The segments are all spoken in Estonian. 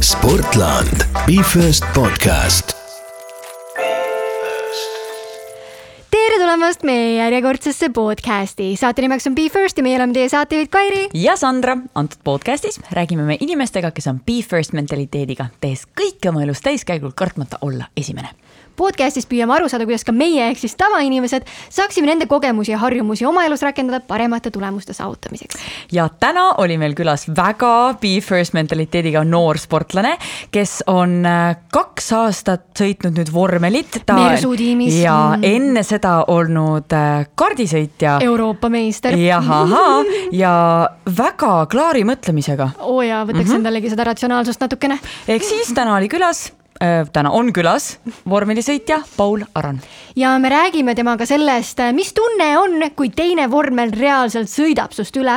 Sportland, Be First podcast. tere tulemast meie järjekordsesse podcasti. saate nimeks on Be First ja meie oleme teie saatejuhid Kairi. ja Sandra, antud podcastis räägime me inimestega, kes on Be First mentaliteediga, tehes kõike oma elus täiskäigul, kartmata olla esimene podcastis püüame aru saada, kuidas ka meie ehk siis tavainimesed saaksime nende kogemusi ja harjumusi oma elus rakendada paremate tulemuste saavutamiseks. ja täna oli meil külas väga Be First mentaliteediga noor sportlane, kes on äh, kaks aastat sõitnud nüüd vormelit. meeresuu-tiimis. ja mm. enne seda olnud äh, kaardisõitja. Euroopa meister. jah, ahaa, ja väga klaari mõtlemisega. oo jaa, võtaks mm -hmm. endalegi seda ratsionaalsust natukene. ehk siis täna oli külas täna on külas vormelisõitja Paul Aran. ja me räägime temaga sellest, mis tunne on, kui teine vormel reaalselt sõidab sust üle,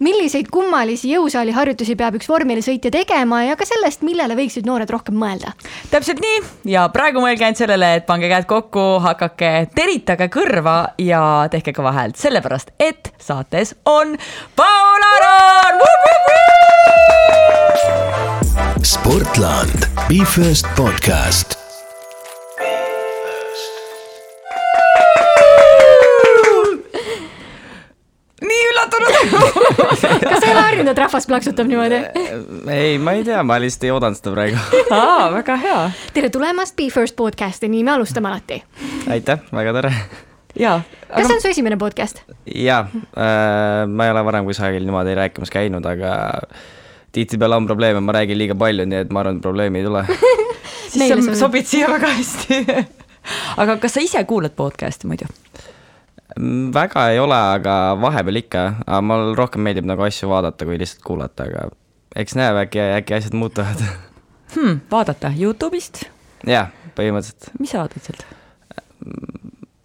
milliseid kummalisi jõusaali harjutusi peab üks vormelisõitja tegema ja ka sellest, millele võiksid noored rohkem mõelda. täpselt nii ja praegu mõelge ainult sellele, et pange käed kokku, hakake, teritage kõrva ja tehke kõva häält, sellepärast et saates on Paul Aran. Sportland, Be First podcast. nii üllatunud kas sa ei ole harjunud, et rahvas plaksutab niimoodi? ei, ma ei tea, ma lihtsalt ei oodanud seda praegu aa, väga hea. tere tulemast Be First podcast'i, nii me alustame alati. aitäh, väga tore. jaa. kas see on su esimene podcast? jaa äh,, ma ei ole varem kusagil niimoodi rääkimas käinud, aga tihtipeale on probleeme, ma räägin liiga palju, nii et ma arvan, et probleemi ei tule siis sa sobid siia väga hästi aga kas sa ise kuulad podcast'i muidu? Mm, väga ei ole, aga vahepeal ikka, aga mulle rohkem meeldib nagu asju vaadata, kui lihtsalt kuulata, aga eks näeb, äkki, äkki asjad muutuvad hmm,. vaadata Youtube'ist? jah, põhimõtteliselt. mis sa vaatad sealt?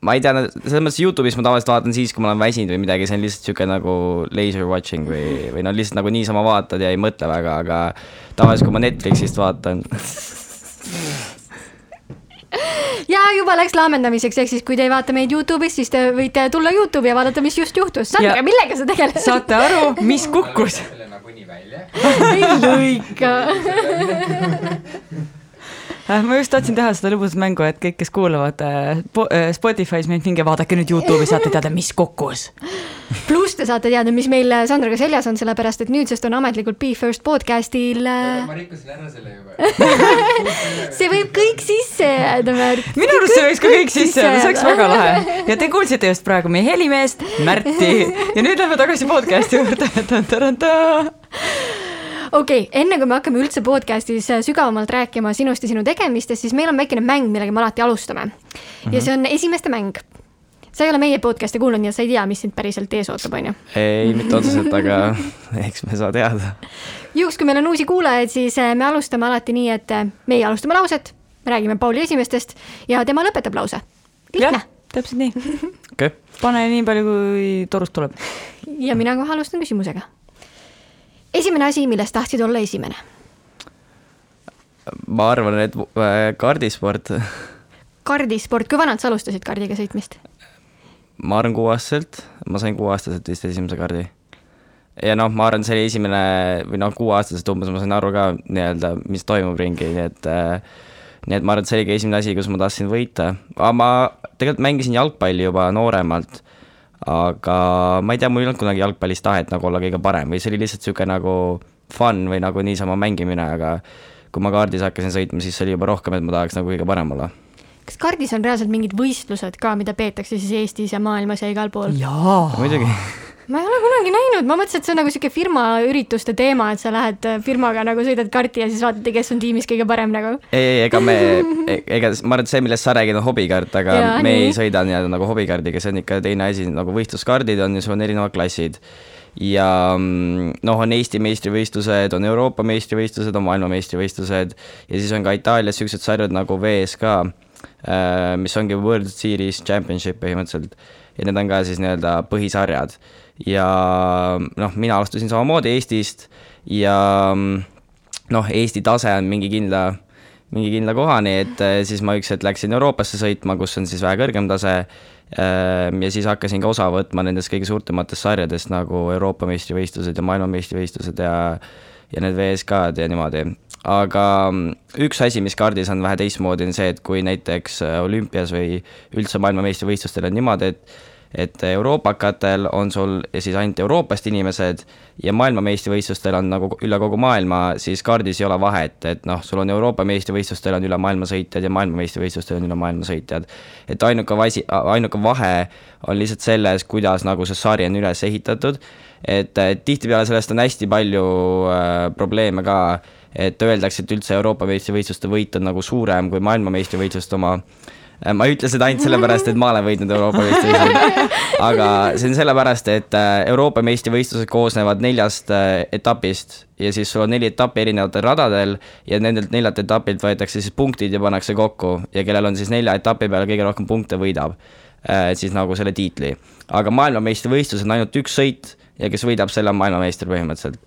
Ma ei tea, selles mõttes Youtube'is ma tavaliselt vaatan siis, kui ma olen väsinud või midagi, see on lihtsalt sihuke nagu laser watching või, või no lihtsalt nagu niisama vaatad ja ei mõtle väga, aga tavaliselt, kui ma Netflixist vaatan ja juba läks laamendamiseks, ehk siis kui te ei vaata meid Youtube'is, siis te võite tulla Youtube'i ja vaadata, mis just juhtus. Sandra, millega sa tegeled? saate aru, mis kukkus? ei lõika ma just tahtsin teha seda lõbusat mängu, et kõik, kes kuulavad äh, äh, Spotify's meid, minge vaadake nüüd Youtube'i, saate teada, mis kukkus. pluss te saate teada, mis meil Sandraga seljas on, sellepärast et nüüdsest on ametlikult Be First podcast'il. ma rikkusin ära selle juba see võib kõik sisse jääda, Märt. minu arust see võiks ka kõik sisse jääda, see oleks väga lahe. ja te kuulsite just praegu meie helimeest, Märti ja nüüd lähme tagasi podcast'i juurde okei okay,, enne kui me hakkame üldse podcast'is äh, sügavamalt rääkima sinust ja sinu tegemistest, siis meil on väikene mäng, millega me alati alustame mm. -hmm. ja see on esimeste mäng. sa ei ole meie podcast'e kuulnud, nii et sa ei tea, mis sind päriselt ees ootab, on ju? ei, mitte otseselt, aga eks me saa teada. juhuks, kui meil on uusi kuulajaid, siis äh, me alustame alati nii, et äh, meie alustame lauset, me räägime Pauli esimestest ja tema lõpetab lause. lihtne. täpselt nii okay.. pane nii palju, kui torust tuleb. ja mina kohe alustan küsimusega esimene asi, millest tahtsid olla esimene? ma arvan, et äh, kardisport. kardisport, kui vanalt sa alustasid kardiga sõitmist? ma arvan kuueaastaselt, ma sain kuueaastaselt vist esimese kardi. ja noh, ma arvan, see oli esimene või noh, kuueaastaselt umbes ma sain aru ka nii-öelda, mis toimub ringi, nii et äh, nii et ma arvan, et see oligi esimene asi, kus ma tahtsin võita, aga ma tegelikult mängisin jalgpalli juba nooremalt aga ma ei tea, mul ei olnud kunagi jalgpallis tahet nagu olla kõige parem või see oli lihtsalt niisugune nagu fun või nagu niisama mängimine, aga kui ma kaardis hakkasin sõitma, siis see oli juba rohkem, et ma tahaks nagu kõige parem olla. Kas kardis on reaalselt mingid võistlused ka, mida peetakse siis Eestis ja maailmas ja igal pool? jaa. muidugi ma ei ole kunagi näinud, ma mõtlesin, et see on nagu sihuke firma ürituste teema, et sa lähed äh, firmaga nagu sõidad karti ja siis vaatad, kes on tiimis kõige parem nagu. ei, ei, ega me, e-, ega ma arvan, et see, millest sa räägid, on hobikart, aga ja, me nii. ei sõida nii-öelda nagu hobikardiga, see on ikka teine asi, nagu võistluskardid on ju, sul on erinevad klassid ja mm, noh, on Eesti meistrivõistlused, on Euroopa meistrivõistlused, on maailmameistrivõistlused ja siis on ka Itaalias niisugused sarjad nagu VSK, mis ongi World Series Championship põhimõtteliselt ja need on ka siis nii-öelda põhisarjad ja noh, mina alustasin samamoodi Eestist ja noh, Eesti tase on mingi kindla, mingi kindla kohani, et äh, siis ma üks hetk läksin Euroopasse sõitma, kus on siis vähe kõrgem tase. ja siis hakkasin ka osa võtma nendest kõige suurtematest sarjadest nagu Euroopa meistrivõistlused ja maailmameistrivõistlused ja, ja need VSK-d ja niimoodi. Aga mm, üks asi, mis kaardis on vähe teistmoodi, on see, et kui näiteks äh, olümpias või üldse maailmameistrivõistlustel on niimoodi, et et euroopakatel on sul siis ainult Euroopast inimesed ja maailmameistrivõistlustel on nagu üle kogu maailma, siis kaardis ei ole vahet, et noh, sul on Euroopa meistrivõistlustel on üle maailma sõitjad ja maailmameistrivõistlustel on üle maailma sõitjad. et ainuke vasi, ainuke vahe on lihtsalt selles, kuidas nagu see sari on üles ehitatud, et tihtipeale sellest on hästi palju äh, probleeme ka, et öeldakse, et üldse Euroopa meistrivõistluste võit on nagu suurem kui maailmameistrivõistluste oma Äh, ma ei ütle seda ainult sellepärast, et ma olen võitnud Euroopa meistrivõistlused, aga see on sellepärast, et äh, Euroopa meistrivõistlused koosnevad neljast äh, etapist ja siis sul on neli etappi erinevatel radadel ja nendelt neljalt etapilt võetakse siis punktid ja pannakse kokku ja kellel on siis nelja etapi peale kõige rohkem punkte, võidab siis nagu selle tiitli. aga maailmameistrivõistlused on ainult üks sõit ja kes võidab, selle on maailmameister põhimõtteliselt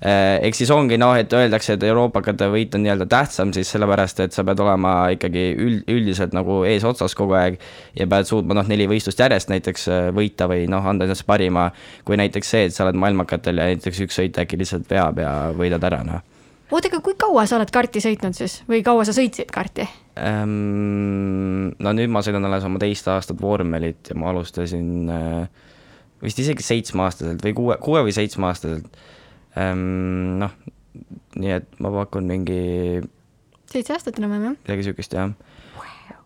Äh, eks siis ongi noh, et öeldakse, et euroopakate võit on nii-öelda tähtsam siis sellepärast, et sa pead olema ikkagi üld, üldiselt nagu eesotsas kogu aeg ja pead suutma noh, neli võistlust järjest näiteks äh, võita või noh, anda endast parima, kui näiteks see, et sa oled maailmakatel ja näiteks üks sõit äkki lihtsalt veab ja võidad ära, noh. Oota, aga kui kaua sa oled karti sõitnud siis? Või kaua sa sõitsid karti? Ähm,? no nüüd ma sõidan alles oma teist aastat vormelit ja ma alustasin äh, vist isegi seitsmeaastaselt või kuue, kuue või seitsmeaastaselt Ehm, noh, nii et ma pakun mingi seitse aastat enam-vähem, jah? midagi niisugust, jah wow..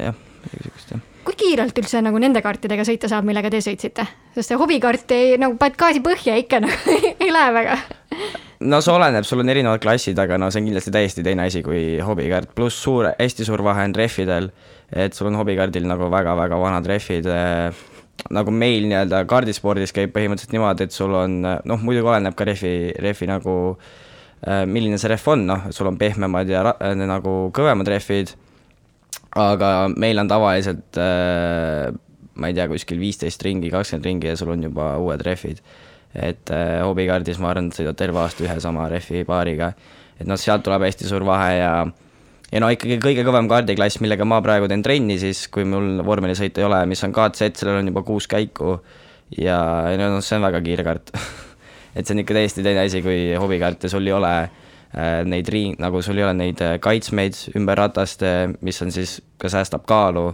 jah, midagi niisugust, jah. kui kiirelt üldse nagu nende kaartidega sõita saab, millega te sõitsite? sest see hobikaart ei, nagu paned gaasi põhja ikka nagu ei lähe väga. no see oleneb, sul on erinevad klassid, aga no see on kindlasti täiesti teine asi kui hobikaart, pluss suur, hästi suur vahe on rehvidel, et sul on hobikaardil nagu väga-väga vanad rehvid äh, nagu meil nii-öelda kaardispordis käib põhimõtteliselt niimoodi, et sul on noh, muidugi oleneb ka rehvi, rehvi nagu äh, milline see rehv on, noh, sul on pehmemad ja äh, nagu kõvemad rehvid, aga meil on tavaliselt äh, ma ei tea, kuskil viisteist ringi, kakskümmend ringi ja sul on juba uued rehvid. et äh, hobikaardis ma arvan, et sõidad terve aasta ühe sama rehvi paariga, et noh, sealt tuleb hästi suur vahe ja ja no ikkagi kõige kõvem kaardiklass, millega ma praegu teen trenni siis, kui mul vormelisõitu ei ole, mis on KZ, sellel on juba kuus käiku. Ja no see on väga kiire kaart et see on ikka täiesti teine asi kui hobikaart ja sul ei ole äh, neid ring, nagu sul ei ole neid äh, kaitsmeid ümber rataste, mis on siis, ka säästab kaalu.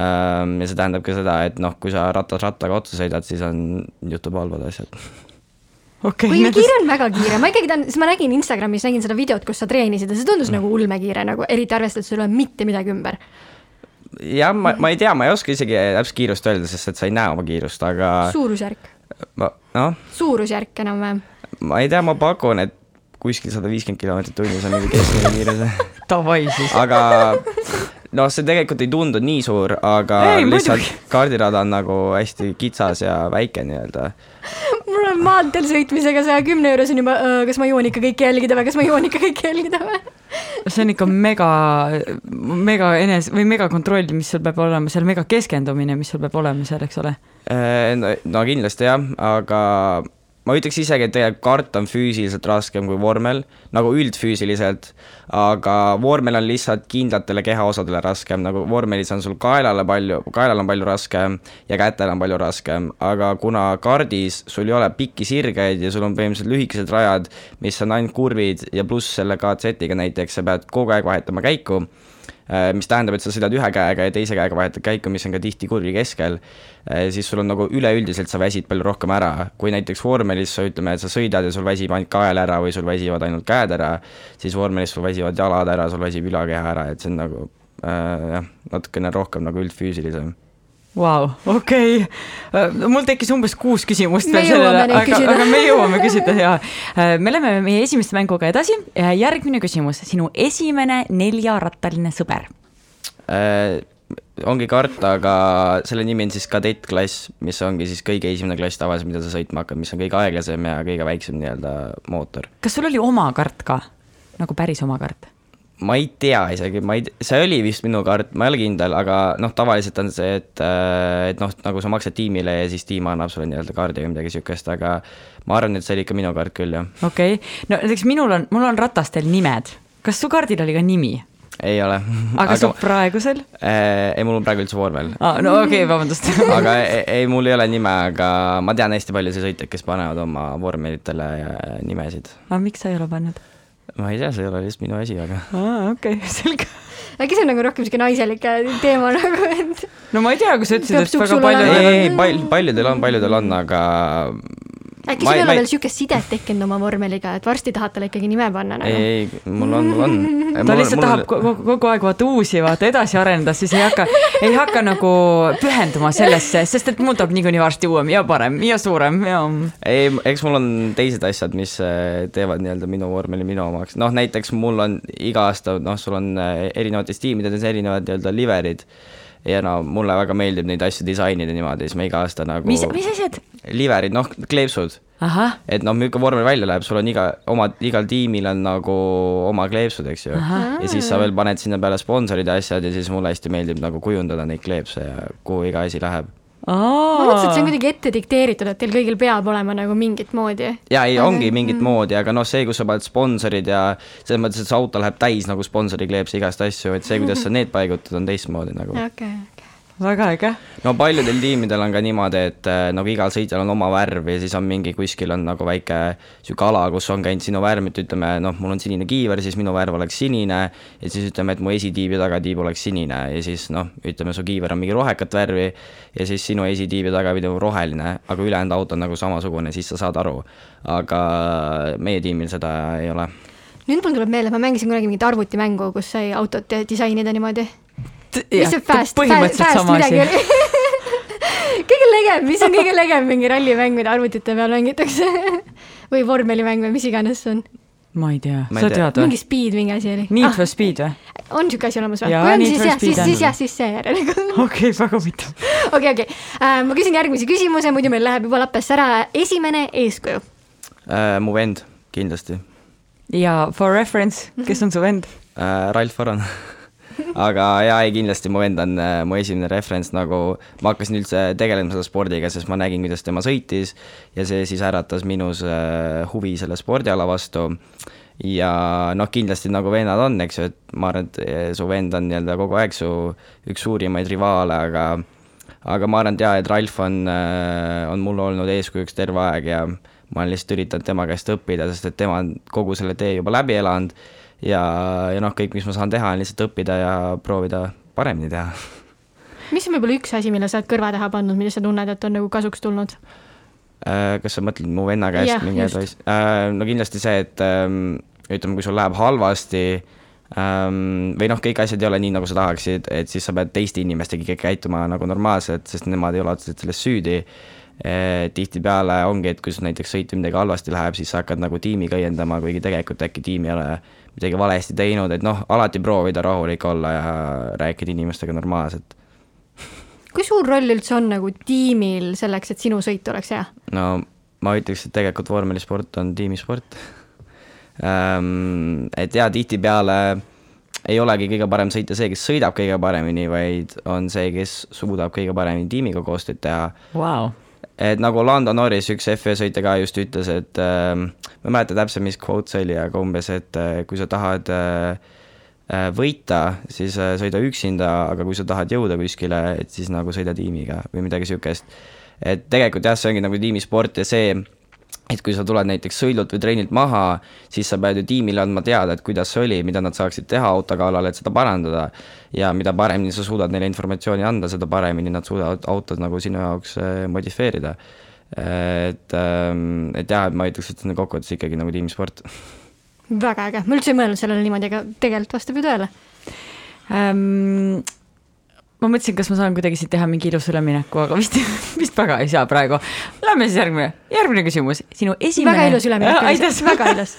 Ähm,. ja see tähendab ka seda, et noh, kui sa ratas rattaga otsa sõidad, siis on, juhtub halvad asjad okay, kui nendest... kiire on väga kiire, ma ikkagi tean, siis ma nägin Instagramis, nägin seda videot, kus sa treenisid ja see tundus mm. nagu ulmekiire, nagu eriti arvestades, sul ei ole mitte midagi ümber. jah, ma, ma ei tea, ma ei oska isegi täpselt kiirust öelda, sest et sa ei näe oma kiirust, aga. suurusjärk. noh. suurusjärk enam-vähem. ma ei tea, ma pakun, et kuskil sada viiskümmend kilomeetrit tunnis on mingi keskmine kiirus Davai siis. aga noh, see tegelikult ei tundu nii suur, aga ei, lihtsalt muidugi. kaardirada on nagu hästi kitsas ja väike nii-öelda mul on maanteel sõitmisega saja kümne juures on juba, kas ma jõuan ikka kõike jälgida või kas ma jõuan ikka kõike jälgida või? see on ikka mega, mega enes- või megakontroll, mis sul peab olema seal, mega keskendumine, mis sul peab olema seal, eks ole? Äh, no, no kindlasti jah, aga ma ütleks isegi, et tegelikult kart on füüsiliselt raskem kui vormel, nagu üldfüüsiliselt, aga vormel on lihtsalt kindlatele kehaosadele raskem, nagu vormelis on sul kaelale palju, kaelal on palju raskem ja kätel on palju raskem, aga kuna kardis sul ei ole pikki sirgeid ja sul on põhimõtteliselt lühikesed rajad, mis on ainult kurvid ja pluss selle KZ-iga näiteks, sa pead kogu aeg vahetama käiku mis tähendab, et sa sõidad ühe käega ja teise käega vahetad käiku, mis on ka tihti kurvi keskel, äh, siis sul on nagu üleüldiselt sa väsid palju rohkem ära, kui näiteks vormelis sa ütleme, et sa sõidad ja sul väsib ainult kael ära või sul väsivad ainult käed ära, siis vormelis sul väsivad jalad ära, sul väsib ülakeha ära, et see on nagu äh, jah, natukene rohkem nagu üldfüüsilisem Vau, okei, äh, mul tekkis umbes kuus küsimust veel sellele, aga, aga me jõuame küsida ja äh, me läheme meie esimeste mänguga edasi. järgmine küsimus, sinu esimene neljarattaline sõber äh,? ongi karta, aga selle nimi on siis kadettklass, mis ongi siis kõige esimene klass tavaliselt, mida sa sõitma hakkad, mis on kõige aeglasem ja kõige väiksem nii-öelda mootor. kas sul oli oma kart ka, nagu päris oma kart? Ma ei tea isegi, ma ei, see oli vist minu kaart, ma ei ole kindel, aga noh, tavaliselt on see, et, äh, et noh, nagu sa maksad tiimile ja siis tiim annab sulle nii-öelda kaardi või midagi sihukest, aga ma arvan, et see oli ikka minu kaart küll, jah. okei okay., no näiteks minul on, mul on ratastel nimed kas su kaardil oli ka nimi? ei ole. aga su praegusel? äh, ei, mul on praegu üldse vormel. aa, no okei okay,, vabandust. aga ei, ei, mul ei ole nime, aga ma tean hästi paljusid sõitjaid, kes panevad oma vormelitele äh, nimesid. aga miks sa ei ole pannud? Ma ei tea, see ei ole lihtsalt minu asi, aga aa, okei okay,, selge. äkki see on nagu rohkem siuke naiselik teema nagu, et no ma ei tea, kui sa ütlesid, et väga palju ei, ei pal-, paljudel on, paljudel on, aga äkki Ma sul ei- ole veel siukest sidet tekkinud oma vormeliga, et varsti tahad talle ikkagi nime panna nagu? ei, ei, mul on, mul on. ta lihtsalt tahab kogu, kogu aeg vaata uusi vaata edasi arendada, siis ei hakka, ei hakka nagu pühenduma sellesse, sest et mul tuleb niikuinii varsti uuem ja parem ja suurem ja. ei, eks mul on teised asjad, mis äh, teevad nii-öelda minu vormeli minu omaks, noh näiteks mul on iga aasta, noh, sul on äh, erinevates tiimides erinevad nii-öelda liverid ja no mulle väga meeldib neid asju disainida niimoodi, siis ma iga aasta nagu mis, mis asjad? liverid, noh, kleepsud, et noh, milline vormel välja läheb, sul on iga, oma, igal tiimil on nagu oma kleepsud, eks ju. ja siis sa veel paned sinna peale sponsorid ja asjad ja siis mulle hästi meeldib nagu kujundada neid kleepse ja kuhu iga asi läheb. Ma mõtlesin, et see on kuidagi ette dikteeritud, et teil kõigil peab olema nagu mingit moodi. ja ei, ongi mingit moodi, aga noh, see, kus sa paned sponsorid ja selles mõttes, et see auto läheb täis nagu sponsori kleepse igast asju, et see, kuidas sa need paigutad, on teistmoodi nagu. okei, väga äge. no paljudel tiimidel on ka niimoodi, et äh, nagu igal sõitjal on oma värv ja siis on mingi kuskil on nagu väike sihuke ala, kus on käinud sinu värv, et ütleme noh, mul on sinine kiiver, siis minu värv oleks sinine ja siis ütleme, et mu esitiib ja tagatiib oleks sinine ja siis noh, ütleme su kiiver on mingi rohekat värvi ja siis sinu esitiib ja tagatiib on roheline, aga ülejäänud auto on nagu samasugune, siis sa saad aru. aga meie tiimil seda ei ole. nüüd mul tuleb meelde, et ma mängisin kunagi mingit arvutimängu, kus sai autot disainida niimoodi. Mis see fast, fast sama midagi oli? kõige legem, mis on kõige legem mingi rallimäng, mida arvutite peal mängitakse või vormelimäng või mis iganes see on. ma ei tea, sa tea. tead või mingi? speed mingi asi oli. Need for Speed või? on siuke asi olemas või? Kui on, siis jah, Speed siis, siis jah, siis see järelikult. okei, väga huvitav. okei, okei, ma küsin järgmise küsimuse, muidu meil läheb juba lappesse ära. esimene eeskuju. Äh, mu vend, kindlasti. ja for reference, kes on su vend? Ralf Aron. Aga jaa, ei kindlasti mu vend on äh, mu esimene referents, nagu ma hakkasin üldse tegelema selle spordiga, sest ma nägin, kuidas tema sõitis ja see siis äratas minus äh, huvi selle spordiala vastu. Ja noh, kindlasti nagu vennad on, eks ju, et ma arvan, et eh, su vend on nii-öelda kogu aeg su üks suurimaid rivaale, aga aga ma arvan, et jaa, et Ralf on, on mulle olnud eeskujuks terve aeg ja ma olen lihtsalt üritanud tema käest õppida, sest et tema on kogu selle tee juba läbi elanud ja, ja noh, kõik, mis ma saan teha, on lihtsalt õppida ja proovida paremini teha. mis on võib-olla üks asi, mille sa oled kõrva taha pannud, mida sa tunned, et on nagu kasuks tulnud? Äh, kas sa mõtled mu venna käest Jah, mingi just. advice? no kindlasti see, et ähm, ütleme, kui sul läheb halvasti ähm, või noh, kõik asjad ei ole nii, nagu sa tahaksid, et siis sa pead teiste inimestega ikkagi käituma nagu normaalselt, sest nemad ei ole otseselt selles süüdi. tihtipeale ongi, et kui sul näiteks sõit või midagi halvasti läheb, siis sa hakkad nagu tiimiga õiendama, kuigi tegelikult äkki tiim ei ole midagi valesti teinud, et noh, alati proovida rahulik olla ja rääkida inimestega normaalselt. kui suur roll üldse on nagu tiimil selleks, et sinu sõit oleks hea? no ma ütleks, et tegelikult vormelisport on tiimisport. et jaa, tihtipeale ei olegi kõige parem sõita see, kes sõidab kõige paremini, vaid on see, kes suudab kõige paremini tiimiga koostööd teha Vau, et nagu Lando Norris, üks F1 sõitja ka just ütles, et ähm, ma ei mäleta täpselt, mis quote see oli, aga umbes, et äh, kui sa tahad äh, äh, võita, siis äh, sõida üksinda, aga kui sa tahad jõuda kuskile, et siis nagu sõida tiimiga või midagi sihukest. et tegelikult jah, see ongi nagu tiimisport ja see, et kui sa tuled näiteks sõidult või treenilt maha, siis sa pead ju tiimile andma teada, et kuidas see oli, mida nad saaksid teha auto kallal, et seda parandada. ja mida paremini sa suudad neile informatsiooni anda, seda paremini nad suudavad autot nagu sinu jaoks äh, modifeerida. et, et jah, et ma ütleks, et see on kokkuvõttes ikkagi nagu tiimisport. väga äge, ma üldse ei mõelnud sellele niimoodi, aga tegelikult vastab ju tõele. ähm,. Ma mõtlesin, kas ma saan kuidagi siit teha mingi ilusa ülemineku, aga vist, vist väga ei saa praegu. Lähme siis järgmine, järgmine küsimus, sinu esimene. väga ilus üleminek aitäh oli, väga ilus.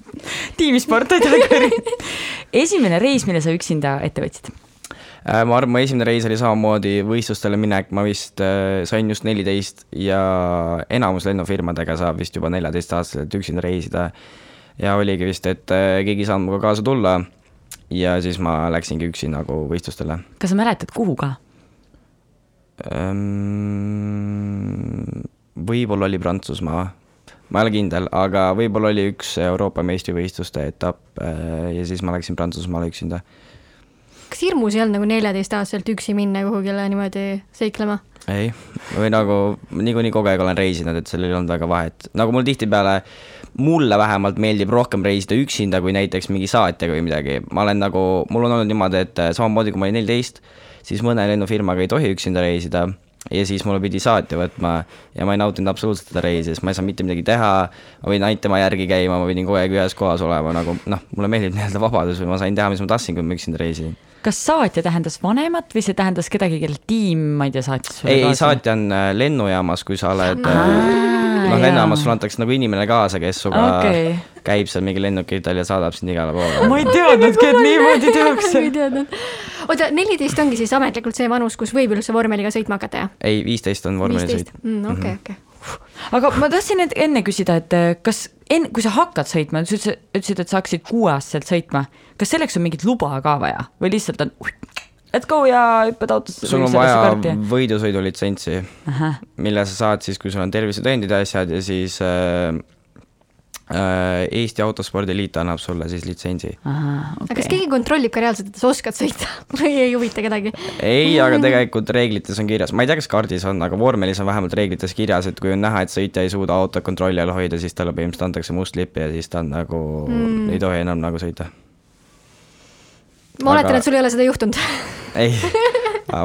tiimisport, aitäh, esimene reis, mille sa üksinda ette võtsid? Äh, ma arvan, mu esimene reis oli samamoodi võistlustele minek, ma vist äh, sain just neliteist ja enamus lennufirmadega saab vist juba neljateistaastaselt üksinda reisida. ja oligi vist, et äh, keegi ei saanud minuga kaasa tulla ja siis ma läksingi üksi nagu võistlustele kas sa mäletad, kuhu ka? ähm,. võib-olla oli Prantsusmaa, ma ei ole kindel, aga võib-olla oli üks Euroopa meistrivõistluste etapp äh, ja siis ma läksin Prantsusmaale üksinda. kas hirmus ei olnud nagu neljateistaastaselt üksi minna kuhugile niimoodi seiklema? ei, või nagu niikuinii kogu aeg olen reisinud, et sellel ei olnud väga vahet, nagu mul tihtipeale, mulle vähemalt meeldib rohkem reisida üksinda kui näiteks mingi saatjaga või midagi, ma olen nagu, mul on olnud niimoodi, et äh, samamoodi kui ma olin neliteist, siis mõne lennufirmaga ei tohi üksinda reisida ja siis mulle pidi saatja võtma ja ma ei nautinud absoluutselt seda reisi, sest ma ei saanud mitte midagi teha, ma võin ainult tema järgi käima, ma pidin kogu aeg ühes kohas olema nagu noh, mulle meeldib nii-öelda vabadus või ma sain teha, mis ma tahtsin, kui ma üksinda reisin. Kas saatja tähendas vanemat või see tähendas kedagi, kelle tiim, ma ei tea, saatis ei, ei saatja on äh, lennujaamas, kui sa oled äh, noh, lennujaamas sulle antakse nagu inimene kaasa, kes sinuga okay. käib seal mingi lennukitel ja saadab sind igale poole. ma ei teadnudki, et niimoodi tehakse oota, neliteist ongi siis ametlikult see vanus, kus võib üldse vormeliga sõitma hakata, jah? ei, viisteist on vormelisõit. Mm, okei, okei. Aga ma tahtsin enne küsida, et äh, kas enne, kui sa hakkad sõitma, sa ütlesid, ütlesid, et sa hakkasid kuueaastaselt sõitma, kas selleks on mingit luba ka vaja? Või lihtsalt on let's go ja hüppad autosse sul on vaja võidusõidulitsentsi, mille sa saad siis, kui sul on tervisetõendid ja asjad ja siis äh, Eesti Autospordi Liit annab sulle siis litsentsi. ahah, aga kas keegi kontrollib ka reaalselt, et sa oskad sõita või ei huvita kedagi? ei, aga tegelikult reeglites on kirjas, ma ei tea, kas kardis on, aga vormelis on vähemalt reeglites kirjas, et kui on näha, et sõitja ei suuda autot kontrolli all hoida, siis talle põhimõtteliselt antakse must lipp ja siis ta on nagu mm., ei tohi enam nagu sõita. ma oletan aga..., et sul ei ole seda juhtunud. ei,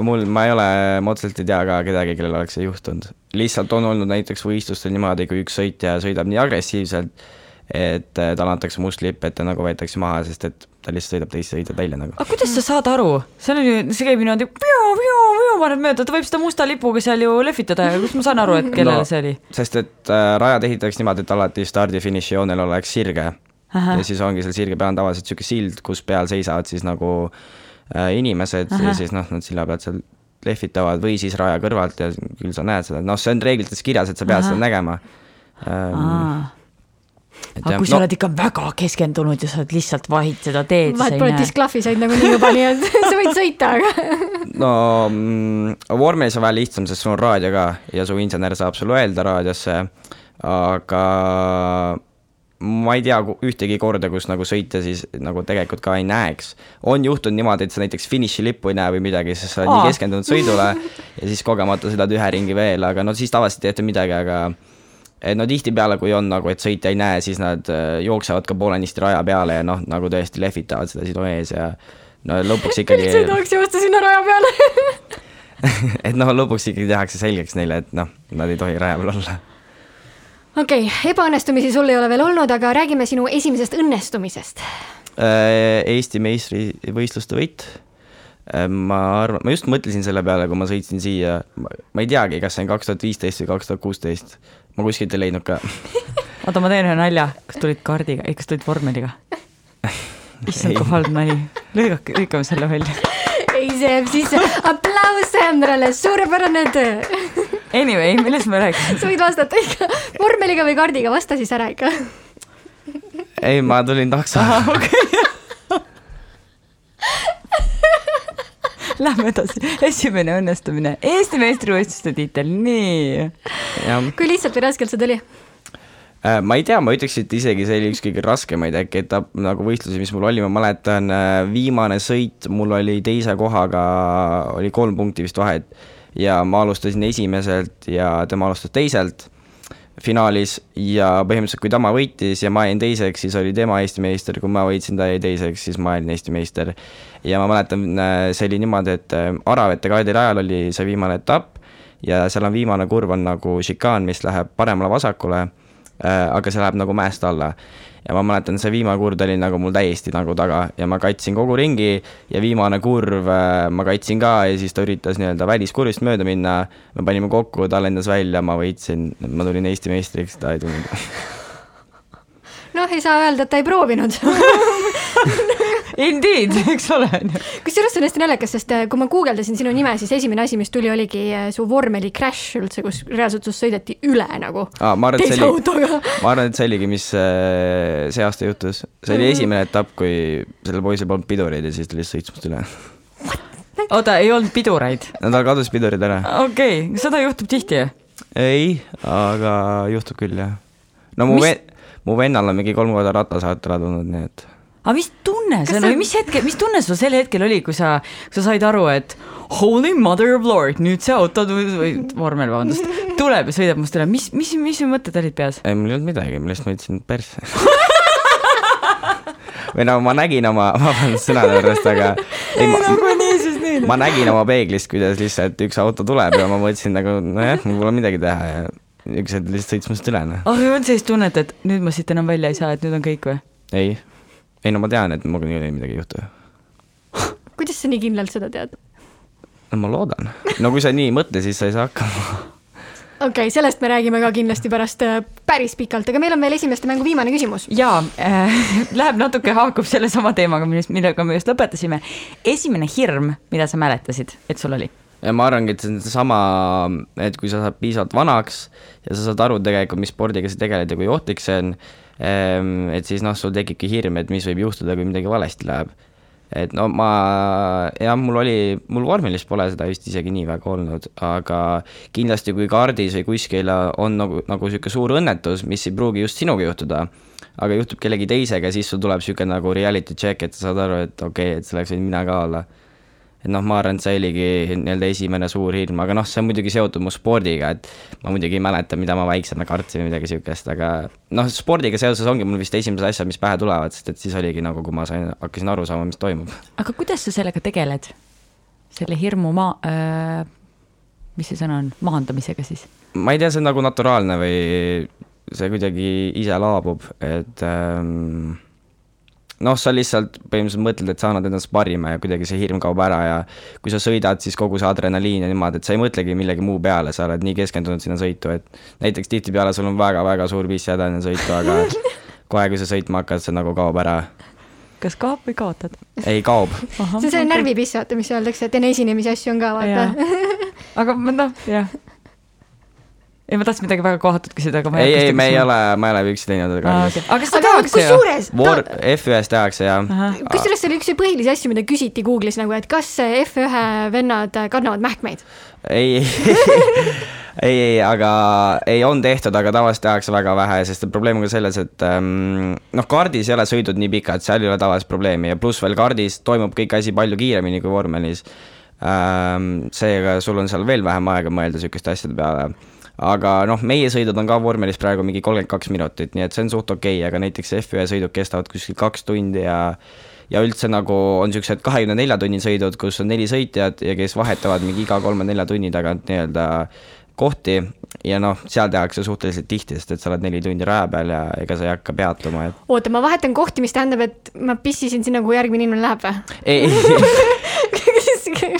mul, ma ei ole, ma otseselt ei tea ka kedagi, kellel oleks see juhtunud. lihtsalt on olnud näiteks võistlustel niimoodi, kui üks sõitja sõidab nii agressiivselt, et äh, talle antakse must lipp, et ta nagu võetakse maha, sest et ta lihtsalt sõidab teist sõitjat välja nagu. aga kuidas sa saad aru, seal on ju, see käib niimoodi, paned mööda, ta võib seda musta lipuga seal ju lehvitada ja kust ma saan aru, et kellele No. see oli? sest et äh, rajad ehitatakse niimoodi, et alati stardi-finiši joonel oleks sirge. Ja siis ongi seal sirge peal on tavaliselt niisugune sild, kus peal seisavad siis nagu äh, inimesed Ahah. ja siis noh, nad silla pealt seal lehvitavad või siis raja kõrvalt ja küll sa näed seda, noh, see on reeglites kirjas, et sa pead Ahah. seda nägema ähm,. Aga kui sa oled ikka väga keskendunud ja sa oled lihtsalt vahid seda teed, näe. disklahvi said nagunii juba, nii et sa võid sõita, aga no mm, vormelis on vähe lihtsam, sest sul on raadio ka ja su insener saab sulle öelda raadiosse, aga ma ei tea ühtegi korda, kus nagu sõitja siis nagu tegelikult ka ei näeks. on juhtunud niimoodi, et sa näiteks finišilippu ei näe või midagi, sest sa oled Aa. nii keskendunud sõidule ja siis kogemata sõidad ühe ringi veel, aga no siis tavaliselt ei tehta midagi, aga no tihtipeale, kui on nagu, et sõitja ei näe, siis nad äh, jooksevad ka poolenisti raja peale ja noh, nagu tõesti lehvitavad seda sinu ees ja no lõpuks ikkagi sa ei tahaks joosta sinna raja peale. et noh, lõpuks ikkagi tehakse selgeks neile, et noh, nad ei tohi raja peal olla. okei okay,, ebaõnnestumisi sul ei ole veel olnud, aga räägime sinu esimesest õnnestumisest. Äh, Eesti meistrivõistluste võit. ma arvan, ma just mõtlesin selle peale, kui ma sõitsin siia, ma ei teagi, kas see on kaks tuhat viisteist või kaks tuhat kuusteist, ma kuskilt ei leidnud ka. oota, ma teen ühe nalja, kas tulid kardiga, ei, kas tulid vormeliga? issand, kui halb nali, lõigake, lõikame selle välja. ei, see jääb sisse. aplaus Sandrale, suurepärane töö. Anyway, millest me rääkisime? sa võid vastata ikka vormeliga või kardiga, vasta siis ära ikka. ei, ma tulin taksoga. Lähme edasi, esimene õnnestumine, Eesti meistrivõistluste tiitel, nii. kui lihtsalt või raskelt see tuli? Äh, ma ei tea, ma ütleks, et isegi see oli üks kõige raskemaid äkki etapp nagu võistlusi, mis mul oli, ma mäletan, viimane sõit mul oli teise kohaga, oli kolm punkti vist vahet. Ja ma alustasin esimeselt ja tema alustas teiselt finaalis ja põhimõtteliselt, kui tema võitis ja ma jäin teiseks, siis oli tema Eesti meister, kui ma võitsin, ta jäi teiseks, siis ma olin Eesti meister. ja ma mäletan, see oli niimoodi, et äh, Aravete kaedi rajal oli see viimane etapp ja seal on viimane kurv on nagu šikaan, mis läheb paremale-vasakule äh, aga see läheb nagu mäest alla. Ja ma mäletan, see viimane kurv oli nagu mul täiesti nagu taga ja ma katsin kogu ringi ja viimane kurv äh, ma katsin ka ja siis ta üritas nii-öelda väliskurvist mööda minna. me panime kokku, ta lendas välja, ma võitsin, ma tulin Eesti meistriks, ta ei tulnud. noh, ei saa öelda, et ta ei proovinud. Indeed, eks ole. kusjuures see on hästi naljakas, sest äh, kui ma guugeldasin sinu nime, siis esimene asi, mis tuli, oligi äh, su vormeli crash üldse, kus reaalselt sinust sõideti üle nagu ma arvan, et teise see oli, autoga. ma arvan, et see oligi, mis äh, see aasta juhtus. see oli esimene etapp, kui sellel poisil polnud pidureid ja siis ta lihtsalt sõitis must üle. oota, ei olnud pidureid? no tal kadus pidurid ära. okei okay., seda juhtub tihti ei, aga juhtub küll jah. no mu Mis- ve-, mu vennal on mingi kolm korda rattasaat ära tulnud, nii et aga mis tunne see on või mis hetkel, mis tunne sul sel hetkel oli, kui sa, sa said aru, et holy mother of lord, nüüd see auto või vormel, vabandust, tuleb ja sõidab must üle, mis, mis, mis su mõtted olid peas? ei, mul ei olnud midagi, ma ütlesin persse. või no ma nägin oma, vabandust sõnade pärast, aga ei, ma, nagunii siis nii. ma nägin oma peeglist, kuidas lihtsalt üks auto tuleb ja ma mõtlesin nagu nojah, mul pole midagi teha ja üks hetk lihtsalt sõits must üle, noh. aga ei olnud sellist tunnet, et nüüd ma siit enam välja ei saa, et nüüd on kõik või? ei, ei no ma tean, et minuga niikuinii midagi ei juhtu. kuidas sa nii kindlalt seda tead? no ma loodan. no kui sa nii ei mõtle, siis sa ei saa hakkama. okei okay,, sellest me räägime ka kindlasti pärast äh, päris pikalt, aga meil on veel esimeste mängu viimane küsimus. jaa äh, läheb natuke, haakub sellesama teemaga, millest, millega me just lõpetasime. esimene hirm, mida sa mäletasid, et sul oli? ja ma arvangi, et see on seesama, et kui sa saad piisavalt vanaks ja sa saad aru tegelikult, mis spordiga sa tegeled ja kui ohtlik see on, et siis noh, sul tekibki hirm, et mis võib juhtuda, kui midagi valesti läheb. et no ma, jah, mul oli, mul vormelis pole seda vist isegi nii väga olnud, aga kindlasti kui kardis või kuskil on nagu, nagu niisugune suur õnnetus, mis ei pruugi just sinuga juhtuda, aga juhtub kellegi teisega, siis sul tuleb niisugune nagu reality check, et sa saad aru, et okei okay,, et see oleks võinud mina ka olla et noh, ma arvan, et see oligi nii-öelda esimene suur hirm, aga noh, see on muidugi seotud mu spordiga, et ma muidugi ei mäleta, mida ma väiksena kartsin või midagi sihukest, aga noh, spordiga seoses ongi mul vist esimesed asjad, mis pähe tulevad, sest et siis oligi nagu, kui ma sain, hakkasin aru saama, mis toimub. aga kuidas sa sellega tegeled? selle hirmu maa äh,, mis see sõna on, maandamisega siis? ma ei tea, see on nagu naturaalne või see kuidagi ise laabub, et ähm, noh, sa lihtsalt põhimõtteliselt mõtled, et sa annad endast parima ja kuidagi see hirm kaob ära ja kui sa sõidad, siis kogu see adrenaliin ja niimoodi, et sa ei mõtlegi millegi muu peale, sa oled nii keskendunud sinna sõitu, et näiteks tihtipeale sul on väga-väga suur pissihäda enne sõitu, aga kohe, kui sa sõitma hakkad, see nagu kaob ära. kas kaob või kaotad? ei, kaob. see on see närvipiss, vaata, mis öeldakse, et enne esinemisi asju on ka, vaata. aga noh, jah. ei, ma tahtsin midagi väga kohatut küsida, aga ma ei, ei, me ei ole, ma ei ole üksi teinud seda kardis okei, aga kas seda tehakse ju? War, F1-s tehakse jah. kusjuures see oli üks põhilisi asju, mida küsiti Google'is nagu, et kas F1 vennad kannavad mähkmeid. ei, ei, ei, aga ei, on tehtud, aga tavaliselt tehakse väga vähe, sest probleem on ka selles, et ähm, noh, kardis ei ole sõidud nii pikad, seal ei ole tavaliselt probleemi ja pluss veel kardis toimub kõik asi palju kiiremini kui vormelis ähm,. seega sul on seal veel vähem aega mõelda sihukeste asjade peale aga noh, meie sõidud on ka vormelis praegu mingi kolmkümmend kaks minutit, nii et see on suht okei okay,, aga näiteks F1 sõidud kestavad kuskil kaks tundi ja ja üldse nagu on niisugused kahekümne nelja tunni sõidud, kus on neli sõitjat ja kes vahetavad mingi iga kolme-nelja tunni tagant nii-öelda kohti. Ja noh, seal tehakse suhteliselt tihti, sest et sa oled neli tundi raja peal ja ega sa ei hakka peatuma, et oota, ma vahetan kohti, mis tähendab, et ma pissisin sinna, kuhu järgmine inimene läheb või? ei, ei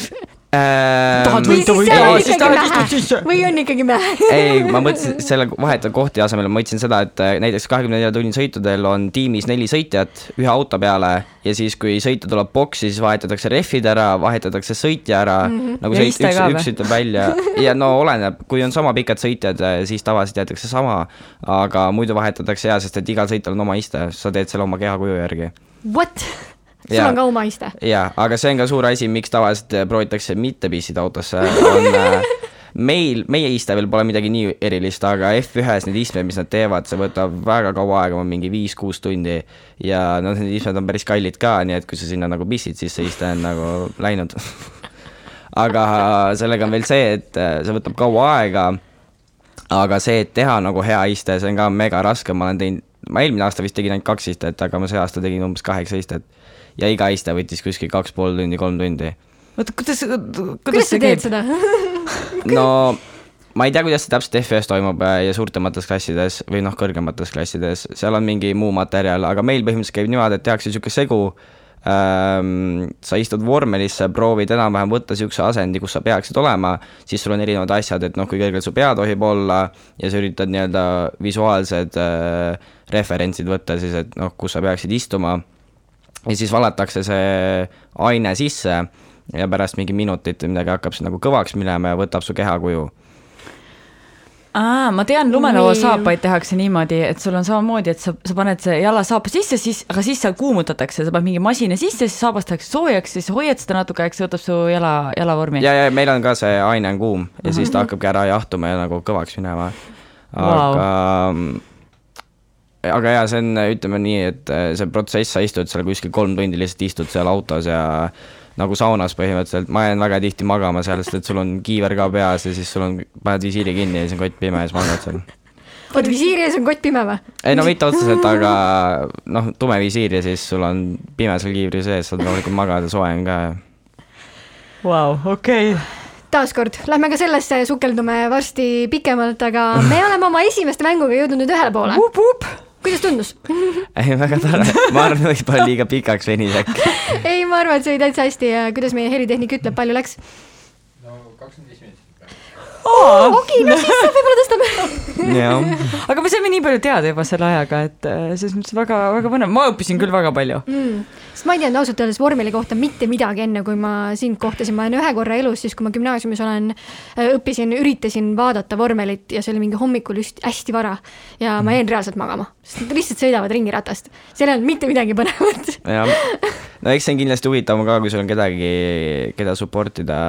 Tahad või võita siis või tahad, on ikkagi tahad mähe ei, ma mõtlesin selle vahetava kohti asemel, ma mõtlesin seda, et äh, näiteks kahekümne nelja tunni sõitudel on tiimis neli sõitjat ühe auto peale ja siis, kui sõita tuleb boksi, siis vahetatakse rehvid ära, vahetatakse sõitja ära mm, -hmm. nagu Ja sõit, üks üks sõidab välja. Ja no oleneb, kui on sama pikad sõitjad, siis tavaliselt jäetakse sama, aga muidu vahetatakse ja, sest et igal sõitjal on oma iste, sa teed selle oma kehakuju järgi. What? Sul on ka oma iste? jaa, aga see on ka suur asi, miks tavaliselt äh, proovitakse mitte pissida autosse, on äh, meil, meie iste veel pole midagi nii erilist, aga F1-s need istmed, mis nad teevad, see võtab väga kaua aega, mingi viis-kuus tundi ja noh, need istmed on päris kallid ka, nii et kui sa sinna nagu pissid, siis see iste on nagu läinud. aga sellega on veel see, et äh, see võtab kaua aega aga see, et teha nagu hea iste, see on ka mega raske, ma olen teinud, ma eelmine aasta vist tegin ainult kaks istet, aga ma see aasta tegin umbes kaheksa istet. Ja iga iste võttis kuskil kaks pool tundi, kolm tundi. oota, kuidas, kuidas kuidas sa teed seda? no ma ei tea, kuidas see täpselt F1-s toimub äh, ja suurtemates klassides või noh, kõrgemates klassides, seal on mingi muu materjal, aga meil põhimõtteliselt käib niimoodi, et tehakse niisugune segu ähm,. sa istud vormelisse, proovid enam-vähem võtta niisuguse asendi, kus sa peaksid olema, siis sul on erinevad asjad, et noh, kui kõrgel su pea tohib olla ja sa üritad nii-öelda visuaalsed äh, referentsid võtta siis, et noh, kus sa peaksid istuma. Ja siis valatakse see aine sisse ja pärast mingi minutit või midagi hakkab see nagu kõvaks minema ja võtab su kehakuju aa, ma tean, lumelauasaapaid tehakse niimoodi, et sul on samamoodi, et sa, sa paned see jalasaapa sisse, siis, aga siis seal kuumutatakse, sa paned mingi masina sisse, siis saabas tehakse soojaks, siis hoiad seda natuke aega, see võtab su jala, jalavormi. ja, ja meil on ka see aine on kuum ja siis ta hakkabki ära jahtuma ja nagu kõvaks minema. aga aga jaa, see on, ütleme nii, et äh, see protsess, sa istud seal kuskil kolm tundi, lihtsalt istud seal autos ja nagu saunas põhimõtteliselt, ma jään väga tihti magama seal, sest et sul on kiiver ka peas ja siis sul on, paned visiiri kinni ja siis on kott pime ja siis magad seal. oota, visiiri ees on kott pime või? ei no mitte otseselt, aga noh, tume visiir ja siis sul on pime seal kiivri sees, saad rahulikult magada, soe on ka. Vau, okei taaskord, lähme ka sellesse, sukeldume varsti pikemalt, aga me oleme oma esimeste mänguga jõudnud nüüd ühele poole. Kuidas tundus ei, väga tore, ma arvan, võib-olla liiga pikaks venis äkki. ei, ma arvan, et see oli täitsa hästi ja kuidas meie helitehnik ütleb, palju läks? no kakskümmend viis minutit. Okei, no siis võib-olla tõstame. Aga me saime nii palju teada juba selle ajaga, et äh, selles mõttes väga, väga põnev, ma õppisin küll väga palju. Mm.. sest ma ei teadnud ausalt öeldes vormeli kohta mitte midagi, enne kui ma sind kohtasin, ma olen ühe korra elus, siis kui ma gümnaasiumis olen, õppisin, üritasin vaadata vormelit ja see oli mingi hommikul just hästi vara. ja ma jäin reaalselt magama, sest nad lihtsalt sõidavad ringi ratast, seal ei olnud mitte midagi põnevat. Jah. no eks see on kindlasti huvitavam ka, kui sul on kedagi, keda support ida,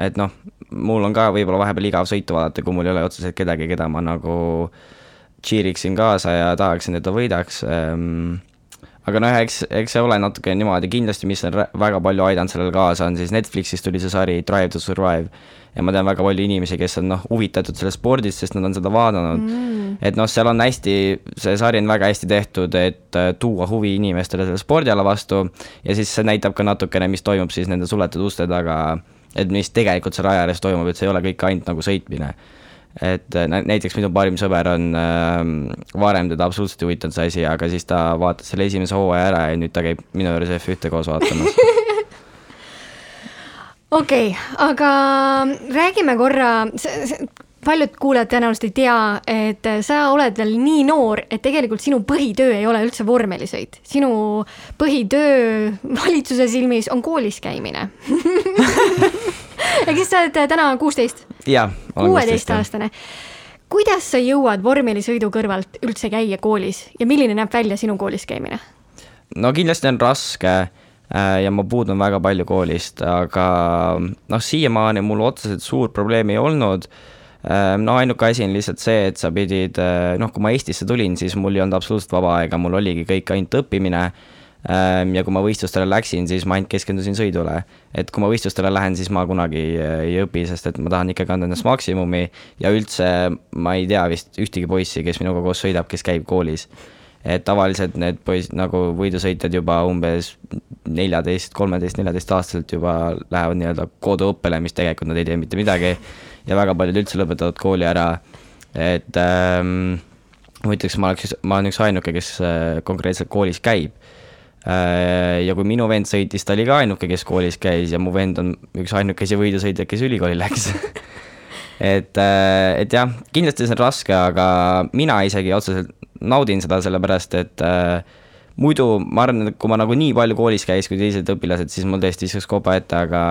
et noh, mul on ka võib-olla vahepeal igav sõitu vaadata, kui mul ei ole otseselt kedagi, keda ma nagu cheer iksin kaasa ja tahaksin, et ta võidaks ähm, aga noh, eks, eks see ole natuke niimoodi, kindlasti, mis on väga palju aidanud sellele kaasa, on siis Netflixis tuli see sari Drive to Survive. ja ma tean väga palju inimesi, kes on noh, huvitatud sellest spordist, sest nad on seda vaadanud. Mm.. et noh, seal on hästi, see sari on väga hästi tehtud, et äh, tuua huvi inimestele selle spordiala vastu ja siis see näitab ka natukene, mis toimub siis nende suletud uste taga, et mis tegelikult seal aja ääres toimub, et see ei ole kõik ainult nagu sõitmine et äh, nä- näiteks minu parim sõber on äh,, varem teda absoluutselt ei huvitanud see asi, aga siis ta vaatas selle esimese hooaja ära ja nüüd ta käib minu juures F1-e koos vaatamas. okei okay,, aga räägime korra, paljud kuulajad tõenäoliselt ei tea, et sa oled veel nii noor, et tegelikult sinu põhitöö ei ole üldse vormelisõit. sinu põhitöö valitsuse silmis on koolis käimine ehk siis sa oled täna kuusteist, kuueteistaastane. kuidas sa jõuad vormelisõidu kõrvalt üldse käia koolis ja milline näeb välja sinu koolis käimine? no kindlasti on raske äh, ja ma puudun väga palju koolist, aga noh, siiamaani mul otseselt suurt probleemi ei olnud. Äh, no ainuke asi on lihtsalt see, et sa pidid, äh, noh, kui ma Eestisse tulin, siis mul ei olnud absoluutselt vaba aega, mul oligi kõik ainult õppimine. ja kui ma võistlustele läksin, siis ma ainult keskendusin sõidule. et kui ma võistlustele lähen, siis ma kunagi ei õpi, sest et ma tahan ikkagi anda endast maksimumi ja üldse ma ei tea vist ühtegi poissi, kes minuga koos sõidab, kes käib koolis et tavaliselt need poiss, nagu võidusõitjad juba umbes neljateist, kolmeteist, neljateist aastaselt juba lähevad nii-öelda koduõppele, mis tegelikult nad ei tee mitte midagi. Ja väga paljud üldse lõpetavad kooli ära. et ähm, ma ütleks, ma oleks, ma olen üks ainuke, kes äh, konkreetselt koolis käib äh,. ja kui minu vend sõitis, ta oli ka ainuke, kes koolis käis ja mu vend on üks ainukesi võidusõitjaid, kes ülikooli läks et, äh, et jah, kindlasti see on raske, aga mina isegi otseselt naudin seda sellepärast, et äh, muidu ma arvan, et kui ma nagu nii palju koolis käis kui teised õpilased, siis mul tõesti viskaks koba ette, aga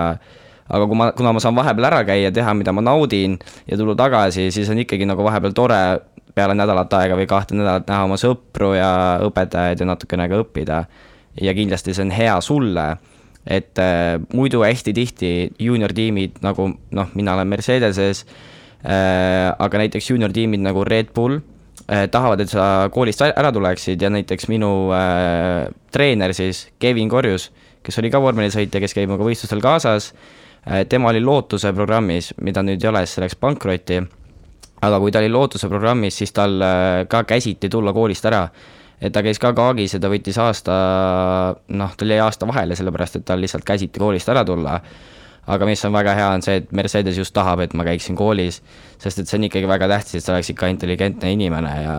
aga kui ma, kuna ma saan vahepeal ära käia, teha, mida ma naudin ja tulla tagasi, siis on ikkagi nagu vahepeal tore peale nädalat aega või kahte nädalat näha oma sõpru ja õpetajaid ja natukene ka õppida. ja kindlasti see on hea sulle, et äh, muidu hästi tihti juunior-tiimid nagu noh, mina olen Mercedeses äh,, aga näiteks juunior-tiimid nagu Red Bull äh, tahavad, et sa koolist ära tuleksid ja näiteks minu äh, treener siis, Kevin Korjus, kes oli ka vormelisõitja, kes käib minuga võistlustel kaasas äh,, tema oli Lootuse programmis, mida nüüd ei ole, sest see läks pankrotti. aga kui ta oli Lootuse programmis, siis tal äh, ka käsiti tulla koolist ära. et ta käis ka Kaagis ja ta võttis aasta, noh, tal jäi aasta vahele, sellepärast et tal lihtsalt käsiti koolist ära tulla aga mis on väga hea, on see, et Mercedes just tahab, et ma käiksin koolis, sest et see on ikkagi väga tähtis, et sa oleksid ka intelligentne inimene ja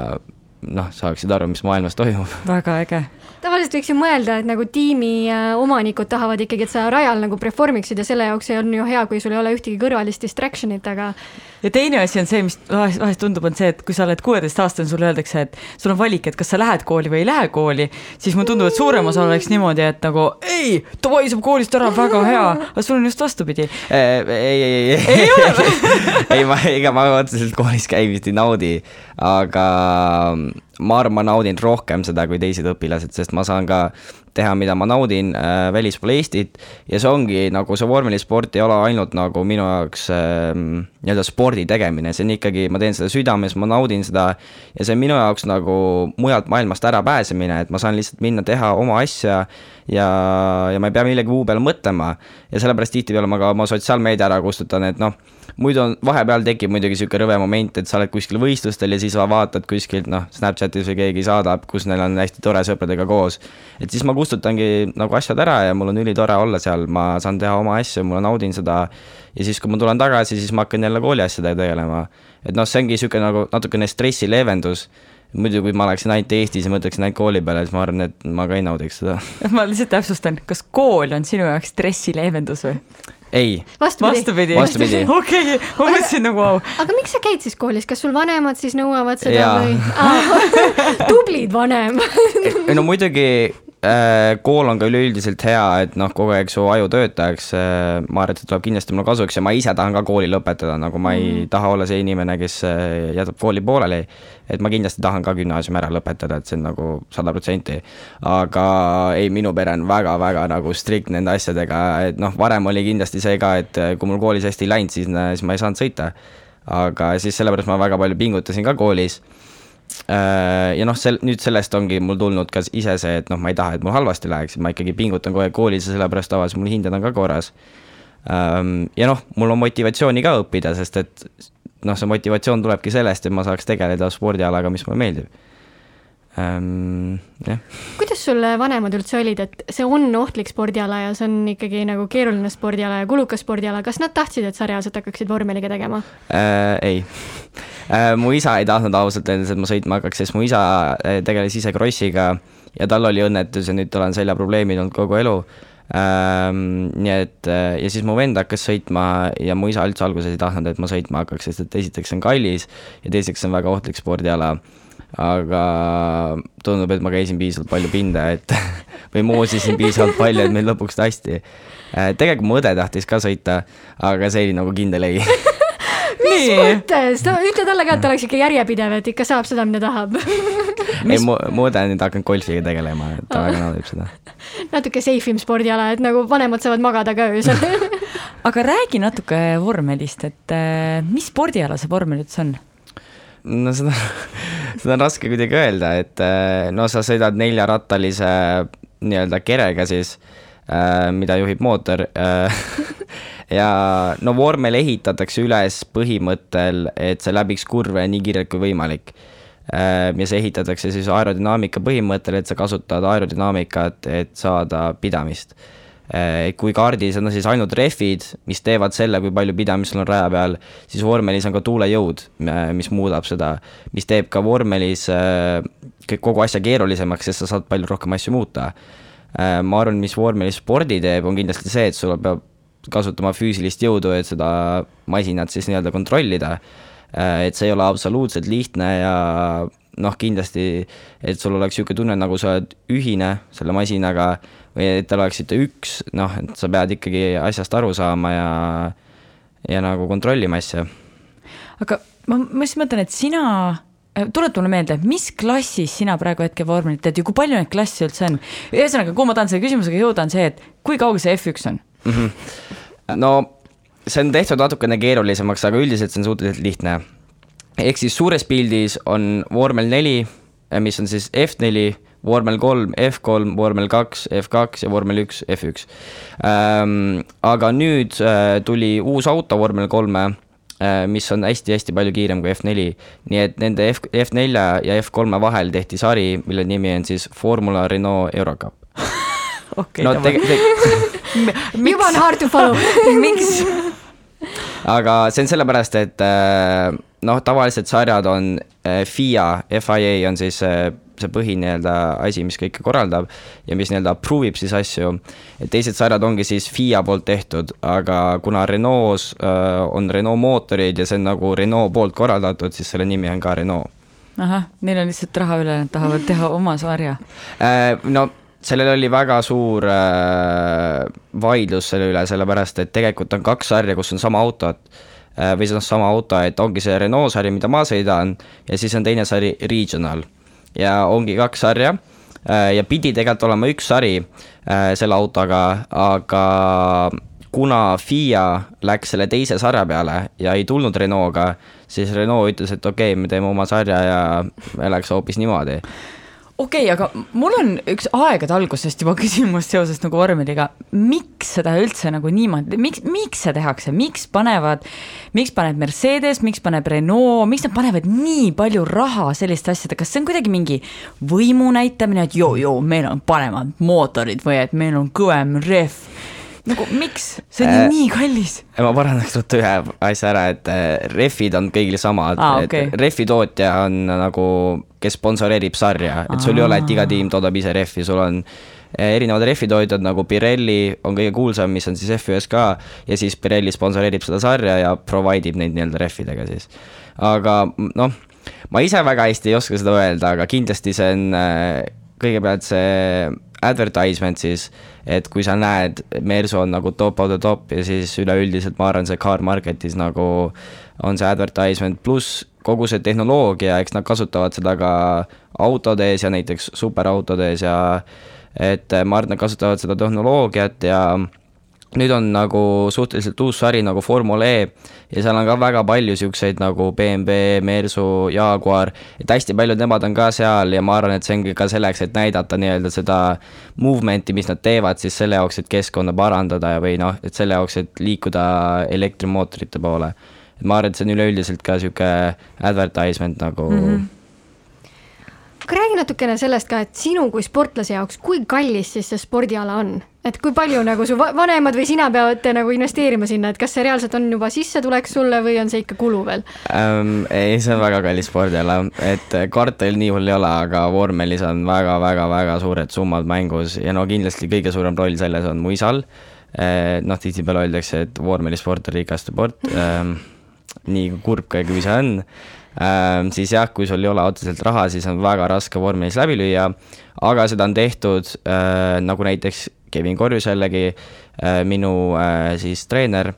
noh, saaksid aru, mis maailmas toimub. väga äge. tavaliselt võiks ju mõelda, et nagu tiimi äh, omanikud tahavad ikkagi, et sa rajal nagu performiksid ja selle jaoks on ju hea, kui sul ei ole ühtegi kõrvalist distraction'it, aga ja teine asi on see, mis vahest, vahest tundub, on see, et kui sa oled kuueteistaastane, sulle öeldakse, et sul on valik, et kas sa lähed kooli või ei lähe kooli, siis mulle tundub, et suurem osa oleks niimoodi, et nagu ei, davai, saab koolist ära, väga hea, aga sul on just vastupidi. ei, ei, ei, ei. ei ei, ma, ega ma otseselt koolis käimist ei naudi, aga, ma arvan, ma naudin rohkem seda kui teised õpilased, sest ma saan ka teha, mida ma naudin äh, välispool Eestit. Ja see ongi nagu see vormelisport ei ole ainult nagu minu jaoks äh, nii-öelda spordi tegemine, see on ikkagi, ma teen seda südames, ma naudin seda. Ja see on minu jaoks nagu mujalt maailmast ärapääsemine, et ma saan lihtsalt minna teha oma asja ja, ja ma ei pea millegi muu peale mõtlema ja sellepärast tihtipeale ma ka oma sotsiaalmeedia ära kustutan, et noh, muidu on, vahepeal tekib muidugi niisugune rõve moment, et sa oled kuskil võistlustel ja siis vaatad kuskilt noh, Snapchatis või keegi saadab, kus neil on hästi tore sõpradega koos. et siis ma kustutangi nagu asjad ära ja mul on ülitore olla seal, ma saan teha oma asju, ma naudin seda. ja siis, kui ma tulen tagasi, siis ma hakkan jälle kooliasjadega tegelema. et noh, see ongi niisugune nagu natukene stressi leevendus muidu, kui ma oleksin ainult Eestis ja mõtleksin ainult kooli peale, siis ma arvan, et ma ka ei naudiks seda. ma lihtsalt täpsustan, kas kool on sinu jaoks stressi leevendus või? ei. vastupidi. vastupidi. okei, ma mõtlesin nagu vau. aga miks sa käid siis koolis, kas sul vanemad siis nõuavad seda ja. või ah, tublid vanem no muidugi kool on ka üleüldiselt hea, et noh, kogu aeg su aju töötaks. Äh, ma arvan, et see tuleb kindlasti mulle kasuks ja ma ise tahan ka kooli lõpetada, nagu ma ei mm. taha olla see inimene, kes äh, jätab kooli pooleli. et ma kindlasti tahan ka gümnaasiumi ära lõpetada, et see on nagu sada protsenti. aga ei, minu pere on väga-väga nagu strikt nende asjadega, et noh, varem oli kindlasti see ka, et kui mul koolis hästi ei läinud, siis, siis ma ei saanud sõita. aga siis sellepärast ma väga palju pingutasin ka koolis Äh, ja noh, sel-, nüüd sellest ongi mul tulnud ka ise see, et noh, ma ei taha, et mul halvasti läheks, ma ikkagi pingutan kogu aeg koolis ja sellepärast tavaliselt mul hinded on ka korras. Ähm, ja noh, mul on motivatsiooni ka õppida, sest et noh, see motivatsioon tulebki sellest, et ma saaks tegeleda spordialaga, mis mulle meeldib ähm,. jah. kuidas sul vanemad üldse olid, et see on ohtlik spordiala ja see on ikkagi nagu keeruline spordiala ja kulukas spordiala, kas nad tahtsid, et sa reaalselt hakkaksid vormeliga tegema äh,? ei äh,, mu isa ei tahtnud ausalt öeldes, et ma sõitma hakkaks, sest mu isa äh, tegeles ise krossiga ja tal oli õnnetus ja nüüd tal on seljaprobleemid olnud kogu elu. Ähm, nii et äh, ja siis mu vend hakkas sõitma ja mu isa üldse alguses ei tahtnud, et ma sõitma hakkaks, sest et esiteks on kallis ja teiseks on väga ohtlik spordiala. Aga tundub, et ma käisin piisavalt palju pinda, et või moosisin piisavalt palju, et meil lõpuks hästi. Äh, tegelikult mu õde tahtis ka sõita, aga see oli nagu kindel ei mis mõttes, no ütle talle ka, et ta oleks ikka järjepidev, et ikka saab seda, mida tahab ei, mu, mu õde on nüüd hakanud golfiga tegelema, et ta väga naudib seda. natuke safe im spordiala, et nagu vanemad saavad magada ka öösel aga räägi natuke vormelist, et äh, mis spordiala see vormel üldse on? no seda, seda on raske kuidagi öelda, et äh, no sa sõidad neljarattalise nii-öelda kerega siis, äh, mida juhib mootor äh, ja no vormel ehitatakse üles põhimõttel, et see läbiks kurve nii kiirelt kui võimalik. ja see ehitatakse siis aerodünaamika põhimõttel, et sa kasutad aerodünaamikat, et saada pidamist kui kaardis on siis ainult rehvid, mis teevad selle, kui palju pidamist sul on raja peal, siis vormelis on ka tuulejõud, mis muudab seda, mis teeb ka vormelis kogu asja keerulisemaks, sest sa saad palju rohkem asju muuta. Ma arvan, mis vormelis spordi teeb, on kindlasti see, et sul peab kasutama füüsilist jõudu, et seda masinat siis nii-öelda kontrollida. et see ei ole absoluutselt lihtne ja noh, kindlasti, et sul oleks niisugune tunne, nagu sa oled ühine selle masinaga või et te oleksite üks, noh, et sa pead ikkagi asjast aru saama ja, ja nagu kontrollima asja. aga ma, ma just mõtlen, et sina, äh, tuleta mulle meelde, mis klassis sina praegu hetkel vormelit teed ja kui palju neid klasse üldse on? ühesõnaga, kuhu ma tahan selle küsimusega jõuda, on see, et kui kaugel see F1 on mm? -hmm. no see on tehtud natukene keerulisemaks, aga üldiselt see on suhteliselt lihtne. ehk siis suures pildis on vormel neli, mis on siis F4 vormel kolm, F3, vormel kaks, F2 ja vormel üks, F1 ähm,. aga nüüd äh, tuli uus auto vormel kolme äh,, mis on hästi-hästi palju kiirem kui F4. nii et nende F, F4 ja F3 vahel tehti sari, mille nimi on siis Formula Renault Eurocup okay, no tege-, tege- juba on hard to follow miks? aga see on sellepärast, et äh, noh, tavaliselt sarjad on äh, FIA, FIA on siis see põhi nii-öelda asi, mis kõike korraldab ja mis nii-öelda approve ib siis asju. et teised sarjad ongi siis FIA poolt tehtud, aga kuna Renault's äh, on Renault mootorid ja see on nagu Renault poolt korraldatud, siis selle nimi on ka Renault. ahah, neil on lihtsalt raha üle, nad tahavad teha oma sarja äh,. no sellel oli väga suur äh, vaidlus selle üle, sellepärast et tegelikult on kaks sarja, kus on sama autot äh, või siis noh, sama auto, et ongi see Renault sari, mida ma sõidan ja siis on teine sari Regional ja ongi kaks sarja. Äh, ja pidi tegelikult olema üks sari äh, selle autoga, aga kuna FIA läks selle teise sarja peale ja ei tulnud Renault'ga, siis Renault ütles, et okei okay,, me teeme oma sarja ja läks hoopis niimoodi okei okay,, aga mul on üks aegade algusest juba küsimus seoses nagu vormeliga. miks seda üldse nagu niimoodi, miks, miks see tehakse, miks panevad, miks paneb Mercedes, miks paneb Renault, miks nad panevad nii palju raha selliste asjade, kas see on kuidagi mingi võimu näitamine, et joo-joo, meil on paremad mootorid või et meil on kõvem rehv nagu miks, see on ju äh, nii kallis. ma parandaks ruttu ühe asja ära, et äh, rehvid on kõigil samad ah,, okay. et rehvi tootja on nagu, kes sponsoreerib sarja, et sul ah. ei ole, et iga tiim toodab ise rehvi, sul on äh, erinevad rehvitootjad nagu Pirelli on kõige kuulsam, mis on siis F1 ka ja siis Pirelli sponsoreerib seda sarja ja provide ib neid nii-öelda rehvidega siis. aga noh, ma ise väga hästi ei oska seda öelda, aga kindlasti see on kõigepealt see advertisement siis, et kui sa näed, Mersu on nagu top of the top ja siis üleüldiselt ma arvan, see car market'is nagu on see advertisement, pluss kogu see tehnoloogia, eks nad kasutavad seda ka autodes ja näiteks superautodes ja et ma arvan, et nad kasutavad seda tehnoloogiat ja nüüd on nagu suhteliselt uus sari nagu Formula E ja seal on ka väga palju siukseid nagu BMW, Mersu, Jaguar, et hästi paljud nemad on ka seal ja ma arvan, et see ongi ka selleks, et näidata nii-öelda seda movement'i, mis nad teevad siis selle jaoks, et keskkonda parandada ja, või noh, et selle jaoks, et liikuda elektrimootorite poole. et ma arvan, et see on üleüldiselt ka sihuke advertisement nagu mm. -hmm aga räägi natukene sellest ka, et sinu kui sportlase jaoks, kui kallis siis see spordiala on? Et kui palju nagu su vanemad või sina peavad nagu investeerima sinna, et kas see reaalselt on juba sissetulek sulle või on see ikka kulu veel ähm,? ei, see on väga kallis spordiala, et kartul nii hull ei ole, aga vormelis on väga-väga-väga suured summad mängus ja no kindlasti kõige suurem roll selles on mu isal. Äh, noh, tihtipeale öeldakse, et vormelisport on rikaste sport ähm,. nii kurb kui see on ähm,, siis jah, kui sul ei ole otseselt raha, siis on väga raske vormelis läbi lüüa, aga seda on tehtud äh, nagu näiteks Kevin Korjus jällegi äh,, minu äh, siis treener,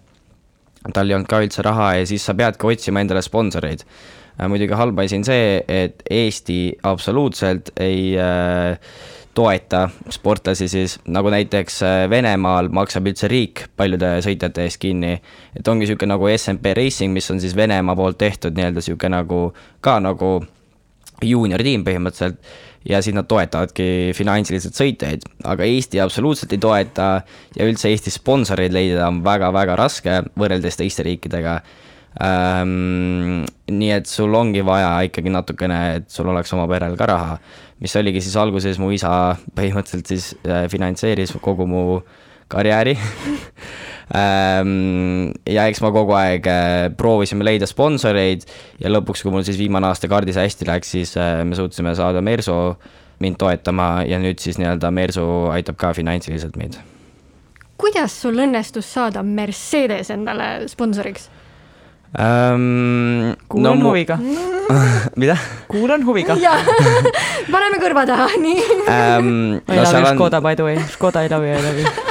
tal ei olnud ka üldse raha ja siis sa peadki otsima endale sponsoreid äh,. muidugi halb asi on see, et Eesti absoluutselt ei toeta sportlasi siis, nagu näiteks Venemaal maksab üldse riik paljude sõitjate eest kinni. et ongi niisugune nagu SMP Racing, mis on siis Venemaa poolt tehtud nii-öelda niisugune nagu ka nagu juunior-tiim põhimõtteliselt ja siis nad toetavadki finantsiliselt sõitjaid, aga Eesti absoluutselt ei toeta ja üldse Eesti sponsoreid leida on väga-väga raske võrreldes teiste riikidega ähm,. nii et sul ongi vaja ikkagi natukene, et sul oleks oma perel ka raha mis oligi siis alguses mu isa põhimõtteliselt siis äh, finantseeris kogu mu karjääri ja eks ma kogu aeg äh, proovisime leida sponsoreid ja lõpuks, kui mul siis viimane aasta kaardis hästi läks, siis äh, me suutsime saada Mersu mind toetama ja nüüd siis nii-öelda Mersu aitab ka finantsiliselt meid. kuidas sul õnnestus saada Mercedes endale sponsoriks? ähm,. kuulan no, huviga mida? kuulan huviga paneme kõrva taha, nii. I no, love you on... Škoda by the way, Škoda I love you, I love you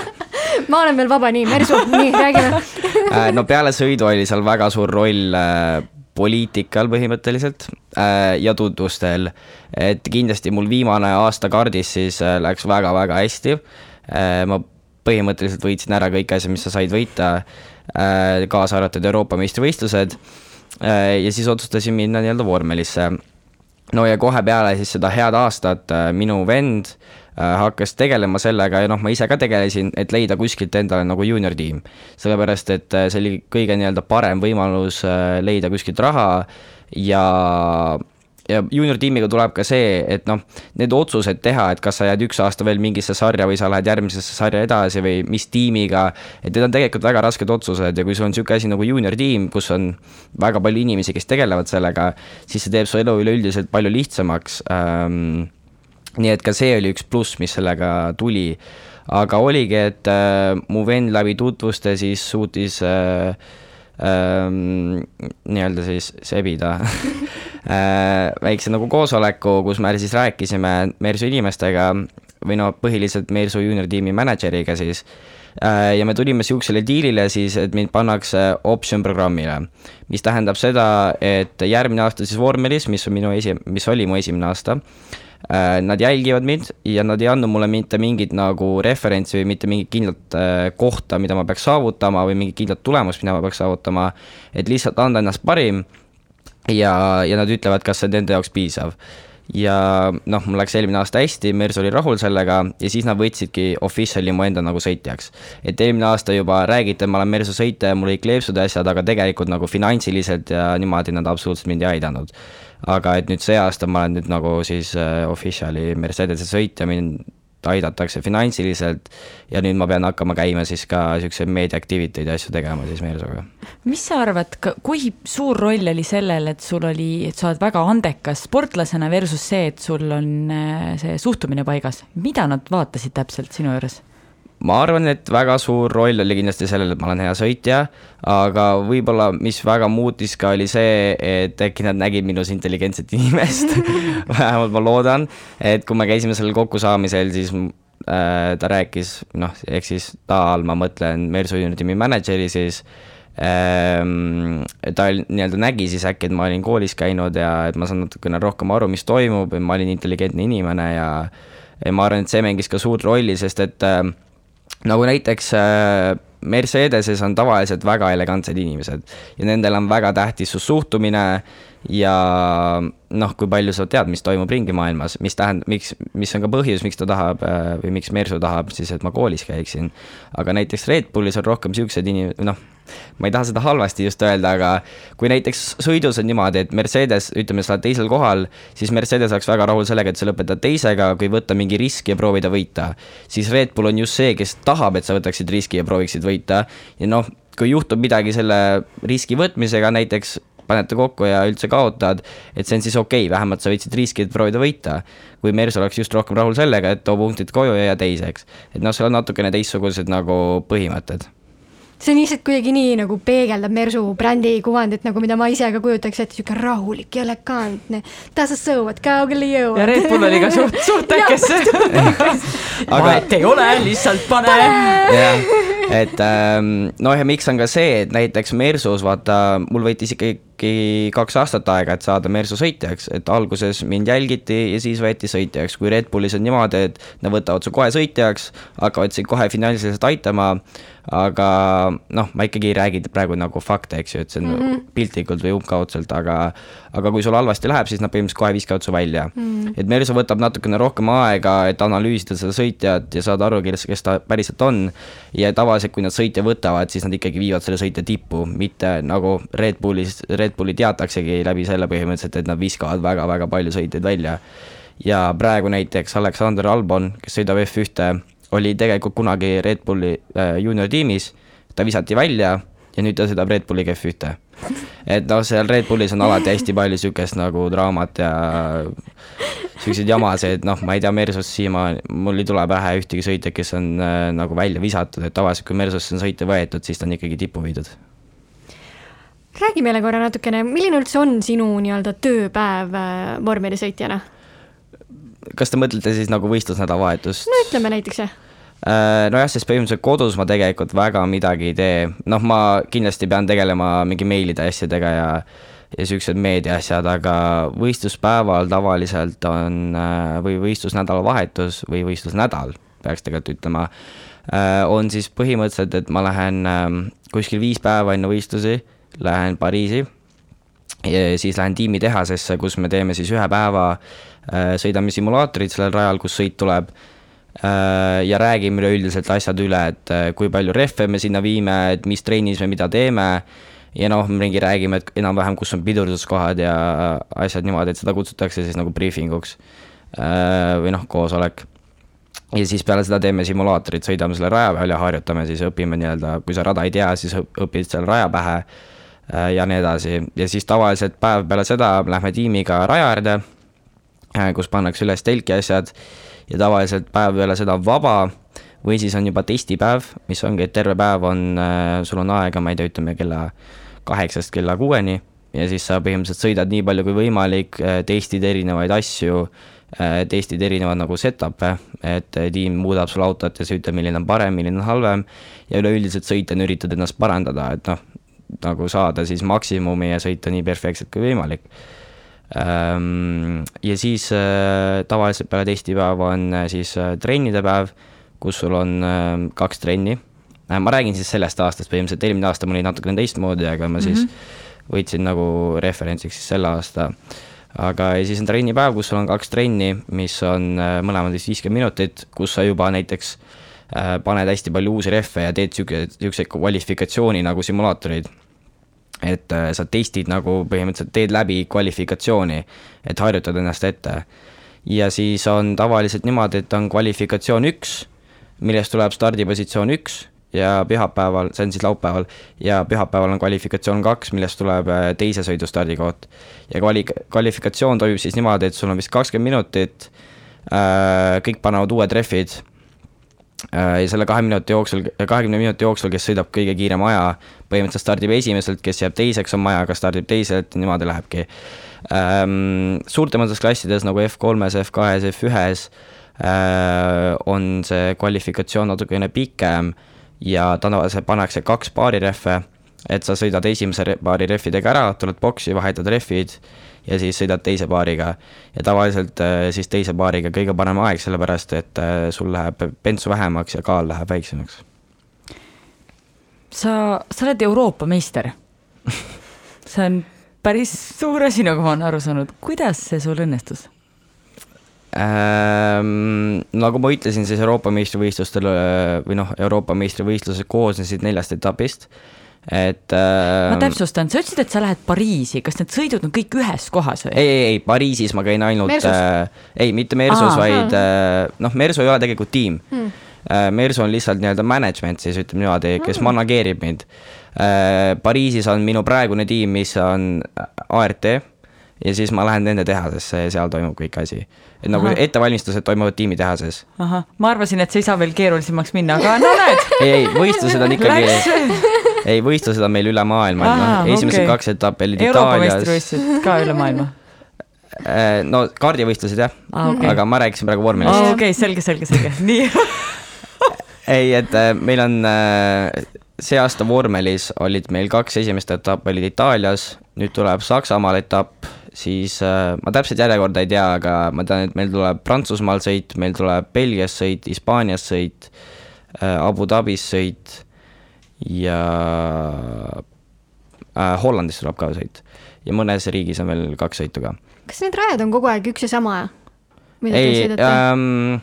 ma olen veel vaba, nii, Mersu, nii, räägime äh, no peale sõidu oli seal väga suur roll äh, poliitikal põhimõtteliselt äh, ja tutvustel. et kindlasti mul viimane aasta kaardis siis äh, läks väga-väga hästi äh,. ma põhimõtteliselt võitsin ära kõik asjad, mis sa said võita Äh, kaasa arvatud Euroopa meistrivõistlused. Äh, ja siis otsustasin minna nii-öelda vormelisse. no ja kohe peale siis seda head aastat äh, minu vend hakkas tegelema sellega ja noh, ma ise ka tegelesin, et leida kuskilt endale nagu juunior tiim. sellepärast, et see oli kõige nii-öelda parem võimalus leida kuskilt raha ja ja juunior-tiimiga tuleb ka see, et noh, need otsused teha, et kas sa jääd üks aasta veel mingisse sarja või sa lähed järgmisesse sarja edasi või mis tiimiga, et need on tegelikult väga rasked otsused ja kui sul on niisugune asi nagu juunior-tiim, kus on väga palju inimesi, kes tegelevad sellega, siis see teeb su elu üleüldiselt palju lihtsamaks ähm,. Nii et ka see oli üks pluss, mis sellega tuli. aga oligi, et äh, mu vend läbi tutvuste siis suutis äh, ähm, nii-öelda siis sebida äh, väikse nagu koosoleku, kus me siis rääkisime Mersu inimestega või no põhiliselt Meersu juunior tiimi mänedžeriga siis äh, ja me tulime niisugusele diilile siis, et mind pannakse option programmile, mis tähendab seda, et järgmine aasta siis vormelis, mis on minu esi, mis oli mu esimene aasta, äh, Nad jälgivad mind ja nad ei andnud mulle mitte mingit nagu referentsi või mitte mingit kindlat äh, kohta, mida ma peaks saavutama või mingit kindlat tulemust, mida ma peaks saavutama, et lihtsalt anda ennast parim ja, ja nad ütlevad, kas see on nende jaoks piisav ja noh, mul läks eelmine aasta hästi, Mers oli rahul sellega ja siis nad võtsidki official'i mu enda nagu sõitjaks. et eelmine aasta juba räägiti, et ma olen Mersu sõitja ja mul olid kleepsud ja asjad, aga tegelikult nagu finantsiliselt ja niimoodi nad absoluutselt mind ei aidanud. Aga et nüüd see aasta ma olen nüüd nagu siis uh, official'i Mercedese sõitja, mind aidatakse finantsiliselt ja nüüd ma pean hakkama käima siis ka niisuguseid meedia activity ja asju tegema siis Mersuga. mis sa arvad, kui suur roll oli sellel, et sul oli, et sa oled väga andekas sportlasena versus see, et sul on äh, see suhtumine paigas, mida nad vaatasid täpselt sinu juures? Ma arvan, et väga suur roll oli kindlasti sellel, et ma olen hea sõitja, aga võib-olla, mis väga muutis ka, oli see, et äkki nad nägid minus intelligentset inimest. Vähemalt ma loodan, et kui me käisime sellel kokkusaamisel, siis äh, ta rääkis, noh, ehk siis ta all ma mõtlen Mersu Unitimi mänedžeri siis ähm,, ta nii-öelda nägi siis äkki, et ma olin koolis käinud ja et ma saan natukene rohkem aru, mis toimub, et ma olin intelligentne inimene ja ja ma arvan, et see mängis ka suurt rolli, sest et äh, nagu näiteks äh, Mercedeses on tavaliselt väga elegantsed inimesed ja nendel on väga tähtis su suhtumine ja noh, kui palju sa tead, mis toimub ringi maailmas, mis tähendab, miks, mis on ka põhjus, miks ta tahab äh, või miks Mersu tahab siis, et ma koolis käiksin. aga näiteks Red Bullis on rohkem siuksed inim-, noh, ma ei taha seda halvasti just öelda, aga kui näiteks sõidus on niimoodi, et Mercedes, ütleme, sa oled teisel kohal, siis Mercedes oleks väga rahul sellega, et sa lõpetad teisega, kui võtta mingi risk ja proovida võita. siis Red Bull on just see, kes tahab, et sa võtaksid riski ja prooviksid võita ja noh, kui juhtub midagi selle riski võtmisega, näiteks panete kokku ja üldse kaotad, et see on siis okei okay,, vähemalt sa võtsid riski, et proovida võita. kui Mers oleks just rohkem rahul sellega, et too punktid koju ja jää teiseks. et noh, seal on natukene teistsugused nagu põhimõtted see on lihtsalt kuidagi nii nagu peegeldab Mersu brändi kuvandit, nagu mida ma ise ka kujutaks ette, sihuke rahulik ja elegantne. tasas sõuad, kaugele jõuad. ja Red Bull oli ka suht, suht äkesse aga vahet ei ole, lihtsalt pane. jah, et ähm, noh, ja miks on ka see, et näiteks Mersus vaata, mul võttis ikkagi ikkagi kaks aastat aega, et saada Mersu sõitjaks, et alguses mind jälgiti ja siis võeti sõitjaks, kui Red Bullis on niimoodi, et nad võtavad su kohe sõitjaks, hakkavad sind kohe finantsiliselt aitama, aga noh, ma ikkagi ei räägi praegu nagu fakte, eks ju, et see on mm -hmm. piltlikult või umbkaudselt, aga aga kui sul halvasti läheb, siis nad põhimõtteliselt kohe viskavad su välja mm. -hmm. et Mersu võtab natukene rohkem aega, et analüüsida seda sõitjat ja saada aru, kes, kes ta päriselt on, ja tavaliselt, kui nad sõitja võtavad, siis nad ikkagi viivad selle sõitja tippu, mitte nagu Red Bullis, Red Bulli teataksegi läbi selle põhimõtteliselt, et nad viskavad väga-väga palju sõitjaid välja. ja praegu näiteks Aleksander Albon, kes sõidab F1-e oli tegelikult kunagi Red Bulli äh, juunior tiimis, ta visati välja ja nüüd ta sõidab Red Bulli F1-e. et noh, seal Red Bullis on alati hästi palju sihukest nagu draamat ja siukseid jamasid, noh, ma ei tea, Mersus siiamaani, mul ei tule pähe ühtegi sõitjat, kes on äh, nagu välja visatud, et tavaliselt kui Mersusse on sõitja võetud, siis ta on ikkagi tippu viidud räägi meile korra natukene, milline üldse on sinu nii-öelda tööpäev äh, vormelisõitjana? Kas te mõtlete siis nagu võistlusnädalavahetust? no ütleme näiteks jah äh, nojah, sest põhimõtteliselt kodus ma tegelikult väga midagi ei tee, noh, ma kindlasti pean tegelema mingi meilide asjadega ja ja siuksed meedia asjad, aga võistluspäeval tavaliselt on äh, või võistlusnädalavahetus või võistlusnädal, peaks tegelikult ütlema, äh, on siis põhimõtteliselt, et ma lähen ähm, kuskil viis päeva enne võistlusi, lähen Pariisi siis lähen tiimitehasesse, kus me teeme siis ühe päeva Äh, sõidame simulaatorit sellel rajal, kus sõit tuleb äh, ja räägime üleüldiselt asjad üle, et äh, kui palju rehve me sinna viime, et mis trennis me mida teeme ja noh, mingi räägime, et enam-vähem, kus on pidurduskohad ja asjad niimoodi, et seda kutsutakse siis nagu briifinguks või noh, koosolek. ja siis peale seda teeme simulaatorit, sõidame selle raja peal ja harjutame, siis õpime nii-öelda, kui sa rada ei tea, siis õpid selle raja pähe ja nii edasi. Ja siis tavaliselt päev peale seda lähme tiimiga raja äärde Äh, kus pannakse üles telki asjad. Ja tavaliselt päev peale seda on vaba või siis on juba testipäev, mis ongi, et terve päev on, äh, sul on aega, ma ei tea, ütleme kella kaheksast kella kuueni. Ja siis sa põhimõtteliselt sõidad nii palju kui võimalik, äh, testid erinevaid asju, testid erinevad nagu setup'e, et tiim muudab sulle autot ja see ütleb, milline on parem, milline on halvem. Ja üleüldiselt sõitjana üritad ennast parandada, et noh, nagu saada siis maksimumi ja sõita nii perfektselt kui võimalik. Ehm, ja siis äh, tavaliselt peale testipäeva on äh, siis äh, trennide päev, kus sul on kaks trenni. ma räägin siis sellest aastast, põhimõtteliselt eelmine aasta mul oli natukene teistmoodi, aga ma siis mm -hmm. võtsin nagu referentsiks siis selle aasta. aga ja siis on trennipäev, kus sul on kaks trenni, mis on mõlemad siis viiskümmend minutit, kus sa juba näiteks paned hästi palju uusi rehve ja teed sihuke, siukseid kvalifikatsiooni nagu simulaatoreid et äh, sa testid nagu põhimõtteliselt teed läbi kvalifikatsiooni, et harjutad ennast ette. ja siis on tavaliselt niimoodi, et on kvalifikatsioon üks, millest tuleb stardipositsioon üks ja pühapäeval, see on siis laupäeval, ja pühapäeval on kvalifikatsioon kaks, millest tuleb äh, teise sõidu stardikoht. ja kvali-, kvalifikatsioon toimub siis niimoodi, et sul on vist kakskümmend minutit, äh, kõik panevad uued rehvid Äh, ja selle kahe minuti jooksul, kahekümne minuti jooksul, kes sõidab kõige kiirema aja, põhimõtteliselt stardib esimeselt, kes jääb teiseks oma ajaga, stardib teiselt niimoodi lähebki ähm,. suurtemates klassides nagu F3-s, F2-s, F1-s äh, on see kvalifikatsioon natukene pikem ja tavaliselt pannakse kaks paari rehve, et sa sõidad esimese paari rehvidega ära, tuled boksi, vahetad rehvid ja siis sõidad teise paariga. ja tavaliselt äh, siis teise paariga kõige parem aeg, sellepärast et äh, sul läheb bensu vähemaks ja kaal läheb väiksemaks. sa, sa oled Euroopa meister see on päris suur asi, nagu ma olen aru saanud, kuidas see sul õnnestus? Ähm, nagu ma ütlesin, siis Euroopa meistrivõistlustel äh, või noh, Euroopa meistrivõistlused koosnesid neljast etapist et äh,. ma täpsustan, sa ütlesid, et sa lähed Pariisi, kas need sõidud on kõik ühes kohas või? ei, ei, ei, Pariisis ma käin ainult, äh, ei, mitte Mersus, vaid äh, noh, Mersu ei ole tegelikult tiim hmm.. Äh, Mersu on lihtsalt nii-öelda management siis ütleme niimoodi, kes hmm. manageerib mind äh,. Pariisis on minu praegune tiim, mis on ART ja siis ma lähen nende tehasesse ja seal toimub kõik asi. et nagu Aha. ettevalmistused toimuvad tiimitehases. ahah, ma arvasin, et see ei saa veel keerulisemaks minna, aga no näed. ei, ei, võistlused on ikkagi ei, võistlused on meil üle maailma, noh, esimesed okay. kaks etappi olid Itaalias. Euroopa meistrivõistlused ka üle maailma äh, no kaardivõistlused jah ah,, okay. aga ma rääkisin praegu vormelist ah,. okei okay,, selge, selge, selge, nii ei, et äh, meil on äh, see aasta vormelis olid meil kaks esimest etappi olid Itaalias, nüüd tuleb Saksamaal etapp, siis ma täpselt järjekorda ei tea, aga ma tean, et meil tuleb Prantsusmaal sõit, meil tuleb Belgias sõit, Hispaanias sõit, Abu Dhabis sõit ja äh, Hollandis tuleb ka sõit ja mõnes riigis on veel kaks sõitu ka. kas need rajad on kogu aeg üks ja sama? ei, ähm,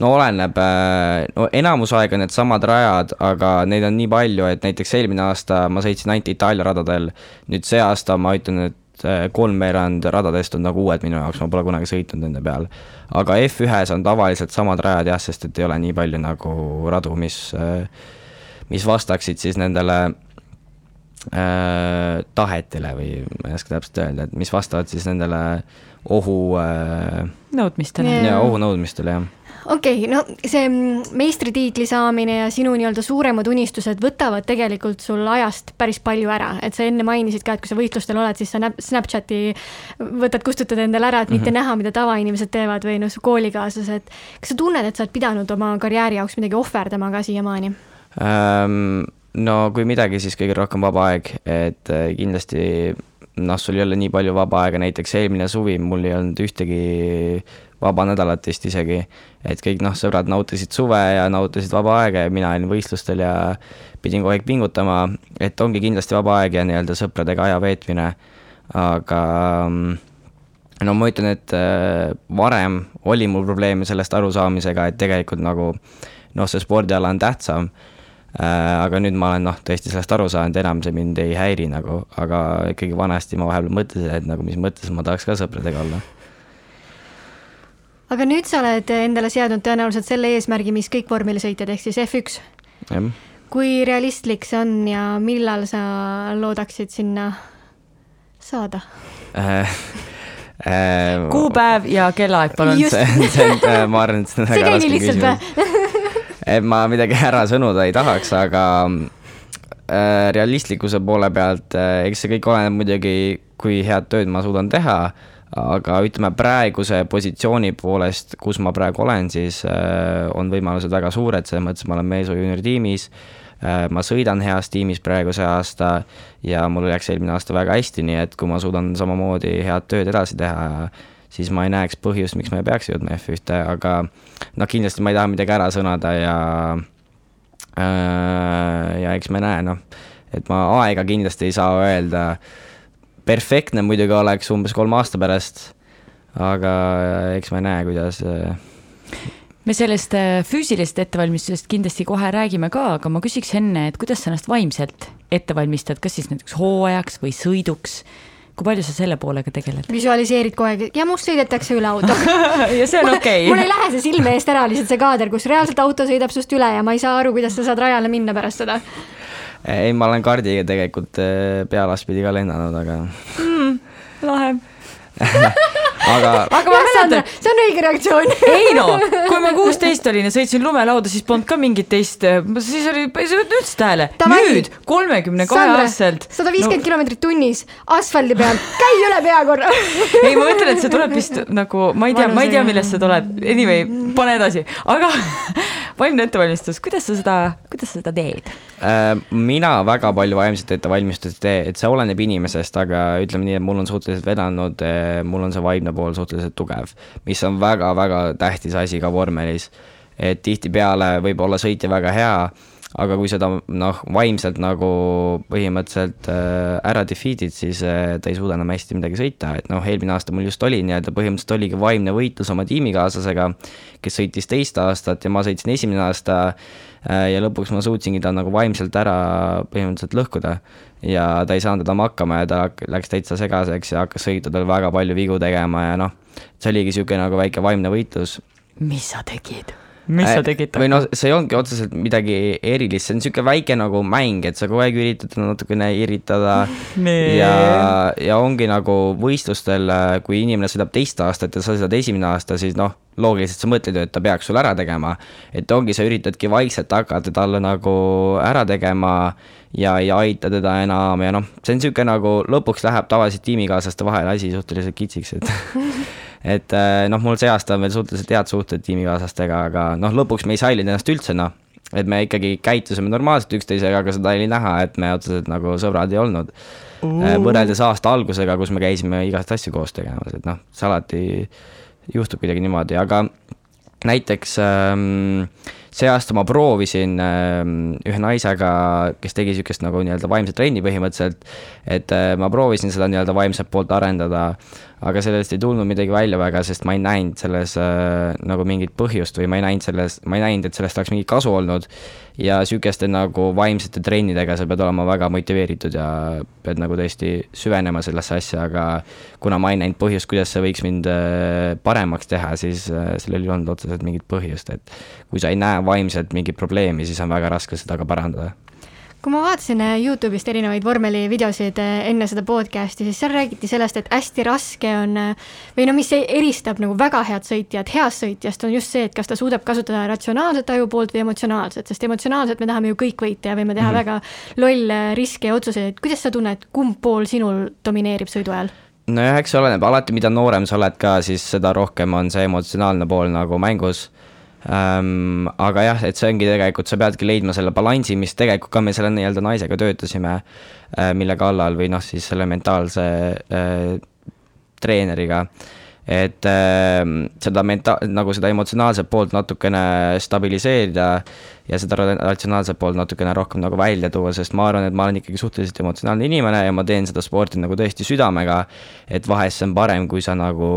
no oleneb, äh, no enamus aega on needsamad rajad, aga neid on nii palju, et näiteks eelmine aasta ma sõitsin ainult Itaalia radadel, nüüd see aasta ma ütlen, et äh, kolmveerand radadest on nagu uued minu jaoks, ma pole kunagi sõitnud nende peal. aga F1-s on tavaliselt samad rajad jah, sest et ei ole nii palju nagu radu, mis äh, mis vastaksid siis nendele äh, tahetele või ma ei oska täpselt öelda, et mis vastavad siis nendele ohu äh,. nõudmistele. ja ohunõudmistele, jah okei okay,, no see meistritiitli saamine ja sinu nii-öelda suuremad unistused võtavad tegelikult sul ajast päris palju ära, et sa enne mainisid ka, et kui sa võitlustel oled, siis sa Snapchati võtad, kustutad endale ära, et mitte mm -hmm. näha, mida tavainimesed teevad või noh, su koolikaaslased. kas sa tunned, et sa oled pidanud oma karjääri jaoks midagi ohverdama ka siiamaani? Ähm,? no kui midagi, siis kõige rohkem vaba aeg, et äh, kindlasti noh, sul ei ole nii palju vaba aega, näiteks eelmine suvi mul ei olnud ühtegi vaba nädalat vist isegi. et kõik noh, sõbrad nautisid suve ja nautisid vaba aega ja mina olin võistlustel ja pidin kogu aeg pingutama, et ongi kindlasti vaba aeg ja nii-öelda sõpradega aja veetmine. aga no ma ütlen, et äh, varem oli mul probleeme sellest arusaamisega, et tegelikult nagu noh, see spordiala on tähtsam Äh, aga nüüd ma olen noh, tõesti sellest aru saanud, enam see mind ei häiri nagu, aga ikkagi vanasti ma vahepeal mõtlesin, et nagu mis mõttes ma tahaks ka sõpradega olla. aga nüüd sa oled endale seadnud tõenäoliselt selle eesmärgi, mis kõik vormelisõitjad ehk siis F1. kui realistlik see on ja millal sa loodaksid sinna saada äh, äh, kuupäev ja kellaaeg, palun. see, see, ma arvan, et see on väga raske küsimus et ma midagi ära sõnuda ei tahaks, aga äh, realistlikkuse poole pealt äh,, eks see kõik oleneb muidugi, kui head tööd ma suudan teha, aga ütleme praeguse positsiooni poolest, kus ma praegu olen, siis äh, on võimalused väga suured, selles mõttes ma olen Meesu juuniortiimis äh,. ma sõidan heas tiimis praegu see aasta ja mul läks eelmine aasta väga hästi, nii et kui ma suudan samamoodi head tööd edasi teha, siis ma ei näeks põhjust, miks ma ei peaks jõudma F1-te, aga noh, kindlasti ma ei taha midagi ära sõnada ja äh, ja eks me näe, noh, et ma aega kindlasti ei saa öelda perfektne muidugi oleks umbes kolme aasta pärast, aga eks me näe, kuidas. äh, me sellest äh, füüsilisest ettevalmistusest kindlasti kohe räägime ka, aga ma küsiks enne, et kuidas sa ennast vaimselt ette valmistad, kas siis näiteks hooajaks või sõiduks? Kui palju sa selle poolega tegeled? visualiseerid kogu aeg ja must sõidetakse üle auto ja see on okei mul ei lähe see silme eest ära lihtsalt see kaader, kus reaalselt auto sõidab sinust üle ja ma ei saa aru, kuidas sa saad rajale minna pärast seda. ei, ma olen kardiga tegelikult äh, pealaspidi ka lennanud, aga mm,. lahe aga aga ma mäletan, see on õige reaktsioon. Ei no, kui ma kuusteist olin ja sõitsin lumelauda, siis polnud ka mingit teist, siis oli, ei sa võtnud üldse tähele. Nüüd, kolmekümne kahe aastaselt. sada viiskümmend kilomeetrit tunnis asfaldi peal, käi üle pea korra. Ei, ma mõtlen, et see tuleb vist nagu, ma ei tea, ma ei tea, millest see tuleb, anyway, pane edasi, aga vaimne ettevalmistus, kuidas sa seda, kuidas sa seda teed? äh, mina väga palju vaimset ettevalmistust ei tee, et see oleneb inimesest, aga ütleme nii, et mul on suhteliselt vedanud, mul on see vaimne pool suhteliselt tugev, mis on väga-väga tähtis asi ka vormelis. et tihtipeale võib olla sõitja väga hea, aga kui seda noh, vaimselt nagu põhimõtteliselt äh, ära defeat'id, siis äh, ta ei suuda enam hästi midagi sõita, et noh, eelmine aasta mul just oli nii-öelda põhimõtteliselt oligi vaimne võitlus oma tiimikaaslasega, kes sõitis teist aastat ja ma sõitsin esimene aasta äh, ja lõpuks ma suutsingi ta nagu vaimselt ära põhimõtteliselt lõhkuda. Ja ta ei saanud enam hakkama ja ta läks täitsa segaseks ja hakkas sõitudel väga palju vigu tegema ja noh, see oligi niisugune nagu väike vaimne võitlus. Mis sa tegid? Mis sa tegid? või noh, see ei olnudki otseselt midagi erilist, see on niisugune väike nagu mäng, et sa kogu aeg üritad natukene irritada Nee. ja, ja ongi nagu võistlustel, kui inimene sõidab teist aastat ja sa sõidad esimene aasta, siis noh, loogiliselt sa mõtled ju, et ta peaks sul ära tegema. et ongi, sa üritadki vaikselt hakata talle nagu ära tegema ja ei aita teda enam ja noh, see on niisugune nagu lõpuks läheb tavaliselt tiimikaaslaste vahel asi suhteliselt kitsiks, et et äh, noh, mul see aasta on veel suhteliselt head suhted tiimikaaslastega, aga noh, lõpuks me ei sallinud ennast üldse noh, et me ikkagi käitusime normaalselt üksteisega, aga seda oli näha, et me otseselt nagu sõbrad ei olnud. võrreldes aasta algusega, kus me käisime igast asju koos tegemas, et noh, see alati juhtub kuidagi niimoodi, aga näiteks ähm, see aasta ma proovisin ähm, ühe naisega, kes tegi niisugust nagu nii-öelda vaimset trenni põhimõtteliselt, et äh, ma proovisin seda nii-öelda vaimset poolt arendada, aga sellest ei tulnud midagi välja väga, sest ma ei näinud selles äh, nagu mingit põhjust või ma ei näinud selles, ma ei näinud, et sellest oleks mingit kasu olnud. ja niisuguste nagu vaimsete trennidega sa pead olema väga motiveeritud ja pead nagu tõesti süvenema sellesse asja, aga kuna ma ei näinud põhjust, kuidas see võiks mind äh, paremaks teha, siis äh, sellel ei olnud otseselt mingit põhjust, et kui sa ei näe vaimselt mingit probleemi, siis on väga raske seda ka parandada kui ma vaatasin äh, Youtube'ist erinevaid vormelivideosid äh, enne seda podcast'i, siis seal räägiti sellest, et hästi raske on äh, või no mis eristab nagu väga head sõitjat heast sõitjast, on just see, et kas ta suudab kasutada ratsionaalset ajupoolt või emotsionaalset, sest emotsionaalselt me tahame ju kõik võita ja võime teha mm väga lolle riske ja otsuseid, kuidas sa tunned, kumb pool sinul domineerib sõidu ajal? nojah, eks see oleneb, alati mida noorem sa oled ka, siis seda rohkem on see emotsionaalne pool nagu mängus ähm,. aga jah, et see ongi tegelikult, sa peadki leidma selle balansi, mis tegelikult ka me selle nii-öelda naisega töötasime äh,, mille kallal või noh, siis selle mentaalse äh, treeneriga. et äh, seda menta-, nagu seda emotsionaalset poolt natukene stabiliseerida ja seda ra- ratsionaalset poolt natukene rohkem nagu välja tuua, sest ma arvan, et ma olen ikkagi suhteliselt emotsionaalne inimene ja ma teen seda sporti nagu tõesti südamega. et vahest see on parem, kui sa nagu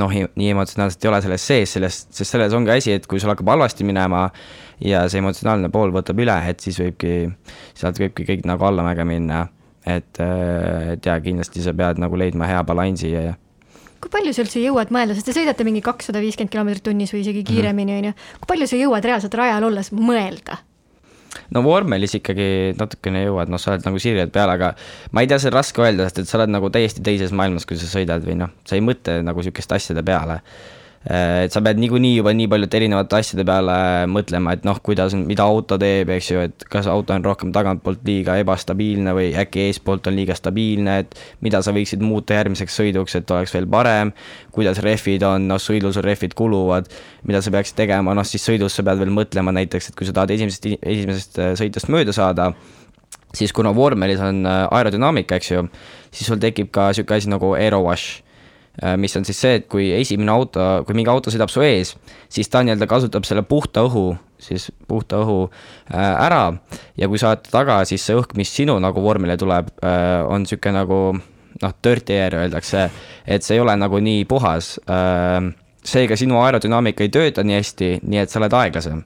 noh, nii emotsionaalselt ei ole selles sees, sellest, sest selles ongi asi, et kui sul hakkab halvasti minema ja see emotsionaalne pool võtab üle, et siis võibki, sealt võibki kõik nagu allamäge minna. et, et jaa, kindlasti sa pead nagu leidma hea balansi ja, ja kui palju sa üldse jõuad mõelda, sest te sõidate mingi kakssada viiskümmend kilomeetrit tunnis või isegi kiiremini, on ju, kui palju sa jõuad reaalselt rajal olles mõelda? No vormelis ikkagi natukene jõuad, noh, sa oled nagu sirjed peal, aga ma ei tea, see on raske öelda, sest et sa oled nagu täiesti teises maailmas, kui sa sõidad või noh, sa ei mõtle nagu sihukeste asjade peale. Et sa pead niikuinii juba nii paljude erinevate asjade peale mõtlema, et noh, kuidas, mida auto teeb, eks ju, et kas auto on rohkem tagantpoolt liiga ebastabiilne või äkki eespoolt on liiga stabiilne, et mida sa võiksid muuta järgmiseks sõiduks, et oleks veel parem, kuidas rehvid on, noh, sõidul sul rehvid kuluvad, mida sa peaksid tegema, noh, siis sõidus sa pead veel mõtlema näiteks, et kui sa tahad esimesest, esimesest sõitjast mööda saada, siis kuna vormelis on äh, aerodünaamika, eks ju, siis sul tekib ka niisugune asi nagu aerowash Äh, mis on siis see, et kui esimene auto, kui mingi auto sõidab su ees, siis ta nii-öelda kasutab selle puhta õhu, siis puhta õhu äh, ära ja kui saata taga, siis see õhk, mis sinu nagu vormile tuleb, äh, on niisugune nagu noh, dirty air öeldakse, et see ei ole nagu nii puhas. seega sinu aerodünaamika ei tööta nii hästi, nii et sa oled aeglasem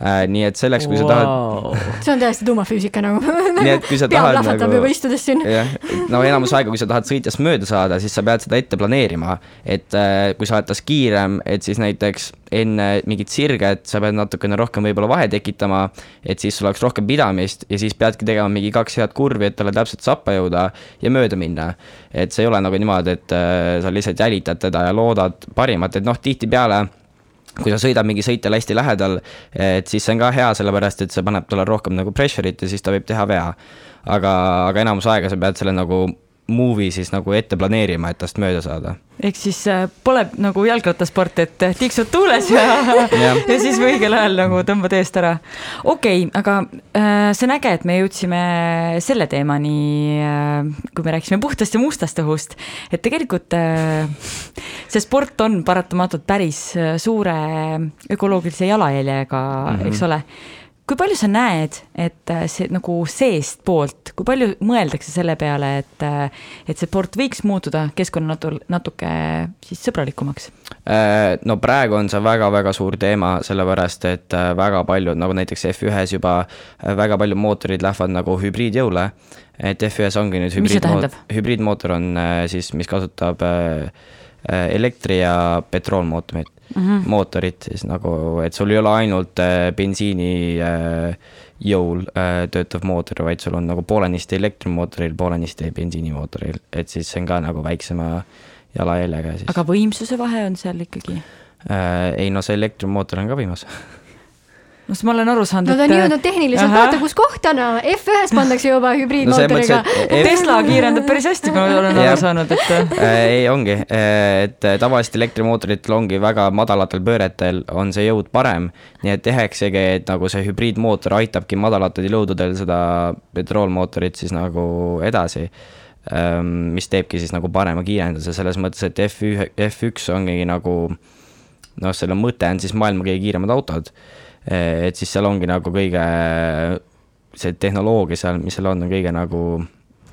Äh, nii et selleks, kui wow. sa tahad. see on täiesti tuumafüüsika nagu. nii et kui sa tahad nagu. juba istudes siin. jah, no enamus aega, kui sa tahad sõitjast mööda saada, siis sa pead seda ette planeerima. et äh, kui sa oled tast kiirem, et siis näiteks enne mingit sirget sa pead natukene rohkem võib-olla vahe tekitama. et siis sul oleks rohkem pidamist ja siis peadki tegema mingi kaks head kurvi, et talle täpselt sappa jõuda ja mööda minna. et see ei ole nagu niimoodi, et äh, sa lihtsalt jälitad teda ja loodad parimat, et noh, tihtipeale kui sa sõidad mingi sõitjale hästi lähedal, et siis see on ka hea, sellepärast et see paneb talle rohkem nagu pressure'it ja siis ta võib teha vea. aga, aga enamus aega sa pead selle nagu movie siis nagu ette planeerima, et tast mööda saada. ehk siis äh, pole nagu jalgrattasport, et äh, tiksud tuules ja ja siis õigel ajal nagu tõmbad eest ära. okei okay,, aga äh, see on äge, et me jõudsime selle teemani äh,, kui me rääkisime puhtast ja mustast õhust, et tegelikult äh, see sport on paratamatult päris äh, suure ökoloogilise jalajäljega mm, -hmm. eks ole kui palju sa näed, et äh, see nagu seestpoolt, kui palju mõeldakse selle peale, et, äh, et see sport võiks muutuda keskkonna natu-, natuke siis sõbralikumaks? Äh, no praegu on see väga-väga suur teema, sellepärast et väga paljud, nagu näiteks F1-s juba väga paljud mootorid lähevad nagu hübriidjõule. et F1-s ongi nüüd hübriidmootor, hübriidmootor on siis, mis kasutab elektri- ja petroolmootorit mm -hmm. mootorit siis nagu, et sul ei ole ainult äh, bensiini äh, jõul äh, töötav mootor, vaid sul on nagu poolenisti elektrimootoril, poolenisti bensiinimootoril, et siis see on ka nagu väiksema jalajäljega siis. aga võimsuse vahe on seal ikkagi ei no see elektrimootor on ka võimas no siis ma olen aru saanud, et. Nad on jõudnud tehniliselt, vaata kus koht on, F1-s pannakse juba hübriidmootoriga no. Et... Tesla kiirendab päris hästi, ma olen aru saanud, et äh,. ei, ongi, et tavaliselt elektrimootoritel ongi väga madalatel pööretel on see jõud parem, nii et tehaksegi, et nagu see hübriidmootor aitabki madalatel jõududel seda petroolmootorit siis nagu edasi ähm, mis teebki siis nagu parema kiirenduse selles mõttes, et F1, F1 ongi nagu noh, selle mõte on siis maailma kõige kiiremad autod et siis seal ongi nagu kõige, see tehnoloogia seal, mis seal on, on kõige nagu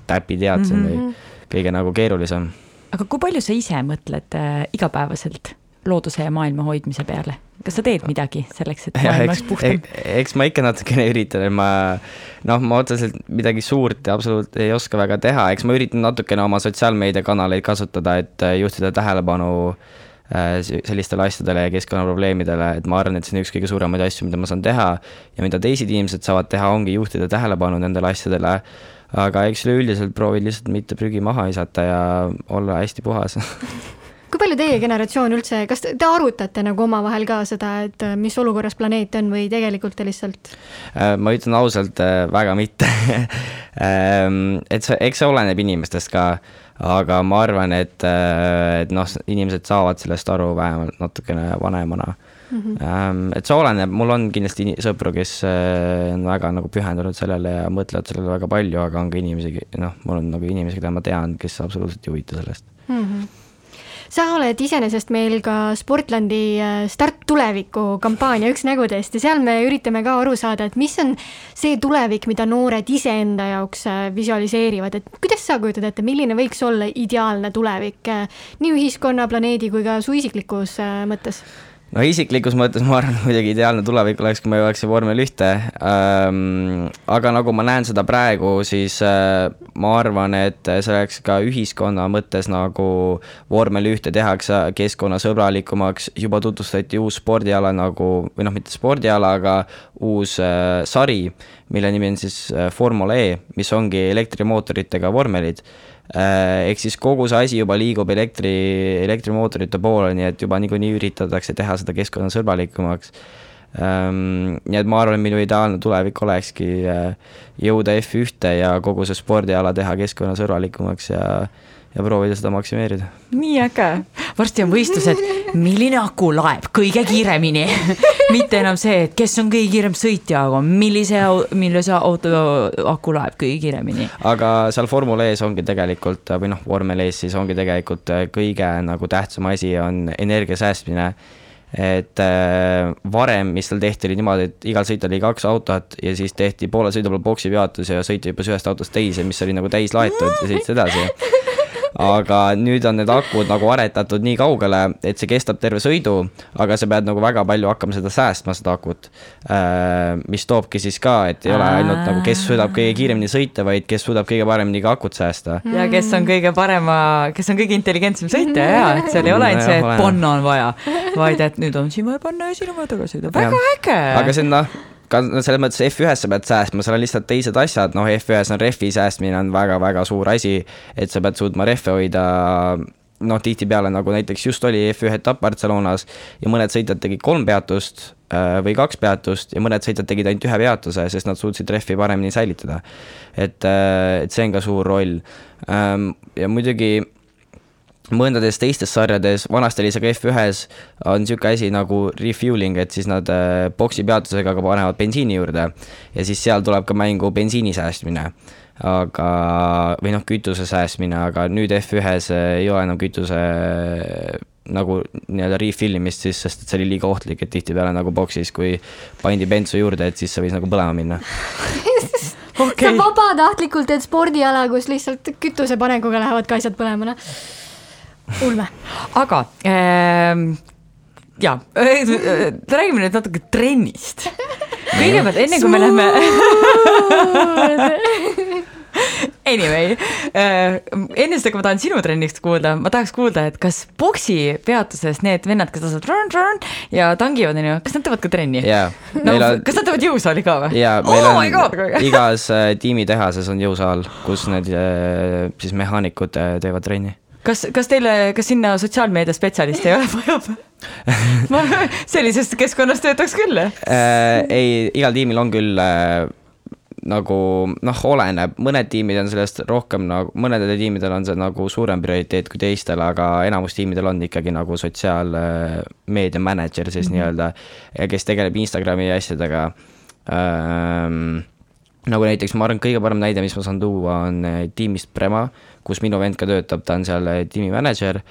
täpiteadsem mm -hmm. või mhm. kõige nagu keerulisem. aga kui palju sa ise mõtled äh, igapäevaselt looduse ja maailma hoidmise peale? kas sa teed midagi selleks, et maailm oleks puhtam? eks ma ikka natukene üritan, ma noh, ma otseselt midagi suurt absoluutselt ei oska väga teha, eks ma üritan natukene oma sotsiaalmeediakanaleid kasutada, et äh, juhtida tähelepanu äh, Äh, sellistele asjadele ja keskkonnaprobleemidele, et ma arvan, et see on üks kõige suuremaid asju, mida ma saan teha ja mida teised inimesed saavad teha, ongi juhtida tähelepanu nendele asjadele. aga eks üleüldiselt proovid lihtsalt mitte prügi maha visata ja olla hästi puhas kui palju teie generatsioon üldse, kas te arutate nagu omavahel ka seda, et mis olukorras planeet on või tegelikult te lihtsalt? Äh, ma ütlen ausalt, äh, väga mitte et see, eks see oleneb inimestest ka aga ma arvan, et, äh, et noh, inimesed saavad sellest aru vähemalt natukene vanemana mm. -hmm. et see oleneb, mul on kindlasti sõpru, kes äh, on väga nagu pühendunud sellele ja mõtlevad sellele väga palju, aga on ka inimesi, noh, mul on nagu inimesi, keda ma tean, kes absoluutselt ei huvita sellest mm. -hmm sa oled iseenesest meil ka Sportlandi äh, Start tuleviku kampaania üks nägudest ja seal me üritame ka aru saada, et mis on see tulevik, mida noored iseenda jaoks äh, visualiseerivad, et kuidas sa kujutad ette, milline võiks olla ideaalne tulevik äh, nii ühiskonna, planeedi kui ka su isiklikus mõttes? No isiklikus mõttes ma arvan, muidugi ideaalne tulevik oleks, kui ma jõuaksin vormel ühte ähm,. aga nagu ma näen seda praegu, siis äh, ma arvan, et see oleks ka ühiskonna mõttes nagu vormel ühte tehakse keskkonnasõbralikumaks. juba tutvustati uus spordiala nagu, või noh, mitte spordiala, aga uus äh, sari, mille nimi on siis äh, Formula E, mis ongi elektrimootoritega vormelid ehk siis kogu see asi juba liigub elektri, elektrimootorite poole, nii et juba niikuinii üritatakse teha seda keskkonnasõbralikumaks ähm,. nii et ma arvan, minu ideaalne tulevik olekski jõuda F1-te ja kogu see spordiala teha keskkonnasõbralikumaks ja ja proovida seda maksimeerida. nii äge, varsti on võistlused, milline aku laeb kõige kiiremini mitte enam see, et kes on kõige kiirem sõitja, aga millise, millise auto aku laeb kõige kiiremini. aga seal Formula E-s ongi tegelikult või noh, vormel E-s siis ongi tegelikult kõige nagu tähtsam asi on energia säästmine et äh, varem, mis seal tehti, oli niimoodi, et igal sõitjal oli kaks autot ja siis tehti poole sõidu peal boksi peatus ja sõiti hüppas ühest autost teise, mis oli nagu täis laetud ja sõitis edasi aga nüüd on need akud nagu aretatud nii kaugele, et see kestab terve sõidu, aga sa pead nagu väga palju hakkama seda säästma, seda akut. Äh, mis toobki siis ka, et ei ole ainult nagu, kes suudab kõige kiiremini sõita, vaid kes suudab kõige paremini ka akut säästa. ja kes on kõige parema, kes on kõige intelligentsem sõitja ja, et seal ei ole ainult see, et panna on vaja, vaid et nüüd on siin vaja panna ja siin on vaja tagasi väga äge. aga see on noh selles mõttes F1-s sa pead säästma, seal on lihtsalt teised asjad, noh F1-s on rehvi säästmine on väga-väga suur asi, et sa pead suutma rehve hoida noh, tihtipeale nagu näiteks just oli F1 etapp Barcelonas ja mõned sõitjad tegid kolm peatust äh, või kaks peatust ja mõned sõitjad tegid ainult ühe peatuse, sest nad suutsid rehvi paremini säilitada. et, äh, et see on ka suur roll. Ähm, ja muidugi mõndades teistes sarjades, vanasti oli see ka F1-s, on niisugune asi nagu refueling, et siis nad äh, boksi peatusega ka panevad bensiini juurde ja siis seal tuleb ka mängu bensiini säästmine. aga, või noh, kütuse säästmine, aga nüüd F1-s äh, ei ole enam kütuse äh, nagu nii-öelda refill imist siis, sest et see oli liiga ohtlik, et tihtipeale nagu boksis, kui pandi bensu juurde, et siis see võis nagu põlema minna okay. sa vabatahtlikult teed spordiala, kus lihtsalt kütusepanekuga lähevad ka asjad põlema, noh ulme. aga ähm, ja äh,, räägime nüüd natuke trennist. kõigepealt, enne kui me läheme Anyway äh,, enne seda, kui ma tahan sinu trennist kuulda, ma tahaks kuulda, et kas boksi peatuses need vennad, kes lasevad ja tangivad, onju, kas nad teevad ka trenni yeah.? no on... kas nad teevad jõusaali ka või? jaa, meil oh on igas äh, tiimitehases on jõusaal, kus need äh, siis mehaanikud äh, teevad trenni kas, kas teile, kas sinna sotsiaalmeedia spetsialisti ei ole vaja ma sellises keskkonnas töötaks küll äh,. ei, igal tiimil on küll äh, nagu noh, oleneb, mõned tiimid on sellest rohkem nagu, mõnedel tiimidel on see nagu suurem prioriteet kui teistel, aga enamus tiimidel on ikkagi nagu sotsiaalmeedia mänedžer siis mm -hmm. nii-öelda, kes tegeleb Instagrami asjadega ähm, nagu näiteks ma arvan, kõige parem näide, mis ma saan tuua, on äh, tiimist Prema, kus minu vend ka töötab, ta on seal äh, tiimimänedžer.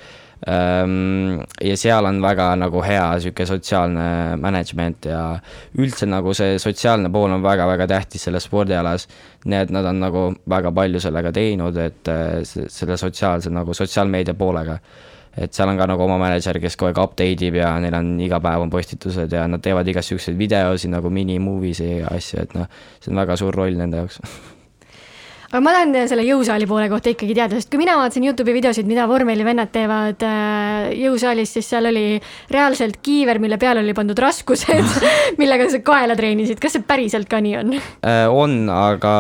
Ähm, ja seal on väga nagu hea sihuke sotsiaalne management ja üldse nagu see sotsiaalne pool on väga-väga tähtis selles spordialas. nii et nad on nagu väga palju sellega teinud, et äh, selle sotsiaalse nagu sotsiaalmeedia poolega et seal on ka nagu oma mänedžer, kes kogu aeg update ib ja neil on iga päev on postitused ja nad teevad igasuguseid videosid nagu mini-movie'si ja asju, et noh, see on väga suur roll nende jaoks aga ma tahan selle jõusaali poole kohta ikkagi teada, sest kui mina vaatasin Youtube'i videosid, mida vormelivennad teevad äh, jõusaalis, siis seal oli reaalselt kiiver, mille peale oli pandud raskused millega sa kaela treenisid, kas see päriselt ka nii on äh,? on, aga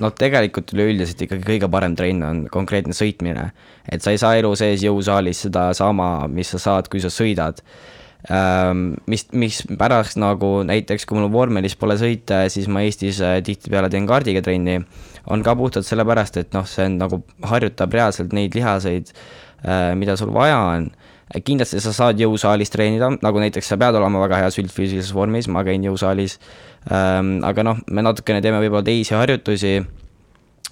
noh, tegelikult üleüldiselt ikkagi kõige parem trenn on konkreetne sõitmine. et sa ei saa elu sees jõusaalis sedasama, mis sa saad, kui sa sõidad mis, mis pärast nagu näiteks, kui mul vormelis pole sõita, siis ma Eestis äh, tihtipeale teen kaardiga trenni on ka puhtalt sellepärast, et noh, see on nagu harjutab reaalselt neid lihaseid, äh, mida sul vaja on. kindlasti sa saad jõusaalis treenida, nagu näiteks sa pead olema väga heas üldfüüsilises vormis, ma käin jõusaalis. Ähm, aga noh, me natukene teeme võib-olla teisi harjutusi,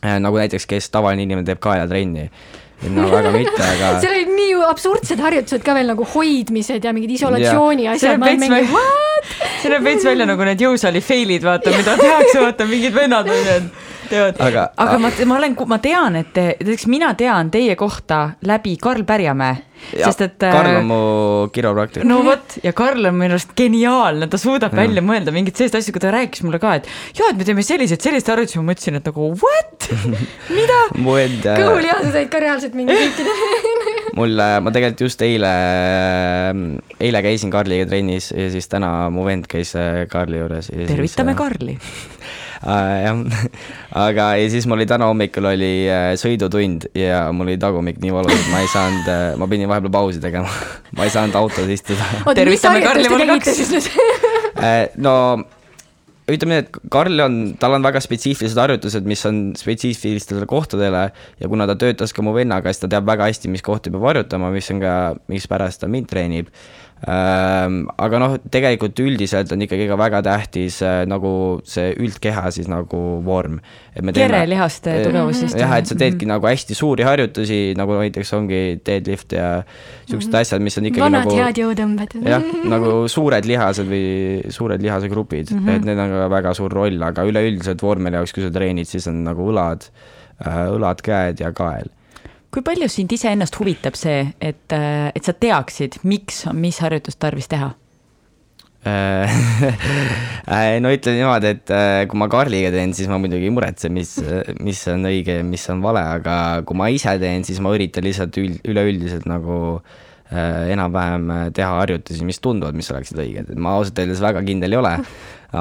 nagu näiteks, kes tavaline inimene teeb kaelatrenni no väga mitte, aga. seal olid nii absurdsed harjutused ka veel nagu hoidmised ja mingid isolatsiooni asjad. see näeb veits välja nagu need jõusaali fail'id, vaata, mida tehakse, vaata mingid vennad või teevad. aga, aga ma, ma olen, ma tean, et näiteks mina tean teie kohta läbi Karl Pärjamäe sest et. Karl on äh, mu kiropraktik. no vot, ja Karl on minu arust geniaalne, ta suudab ja. välja mõelda mingeid selliseid asju, kui ta rääkis mulle ka, et ja, et me teeme selliseid, selliseid harjutusi, ma mõtlesin, et nagu what mida? mu enda. kõhulihase said ka reaalselt mingi kõikide mul, ma tegelikult just eile, eile käisin Karliga trennis ja siis täna mu vend käis äh, Karli juures. tervitame siis, äh, Karli jah, aga ja siis mul oli täna hommikul oli äh, sõidutund ja mul oli tagumik nii valus, et ma ei saanud, ma pidin vahepeal pausi tegema. ma ei saanud autos istuda. Tervitame Karli Valgaks. Äh, no ütleme nii, et Karl on, tal on väga spetsiifilised harjutused, mis on spetsiifilistele kohtadele ja kuna ta töötas ka mu vennaga, siis ta teab väga hästi, mis kohti peab harjutama, mis on ka, mispärast ta mind treenib. Aga noh, tegelikult üldiselt on ikkagi ka väga tähtis äh, nagu see üldkeha siis nagu vorm. kerelihaste tugevus siis. jah, et sa teedki nagu hästi suuri harjutusi, nagu näiteks ongi deadlift ja siuksed asjad, mis on ikkagi vanad nagu head jõutõmbed. jah, nagu suured lihased või suured lihasegrupid mm, -hmm. et need on ka väga suur roll, aga üleüldiselt vormeli jaoks, kui sa treenid, siis on nagu õlad, õlad, käed ja kael. Kui palju sind iseennast huvitab see, et, et sa teaksid, miks on mis harjutust tarvis teha? Äh, no ütleme niimoodi, et äh, kui ma Karliga teen, siis ma muidugi ei muretse, mis, mis on õige ja mis on vale, aga kui ma ise teen, siis ma üritan lihtsalt üld, üleüldiselt nagu äh, enam-vähem äh, teha harjutusi, mis tunduvad, mis oleksid õiged, et ma ausalt öeldes väga kindel ei ole,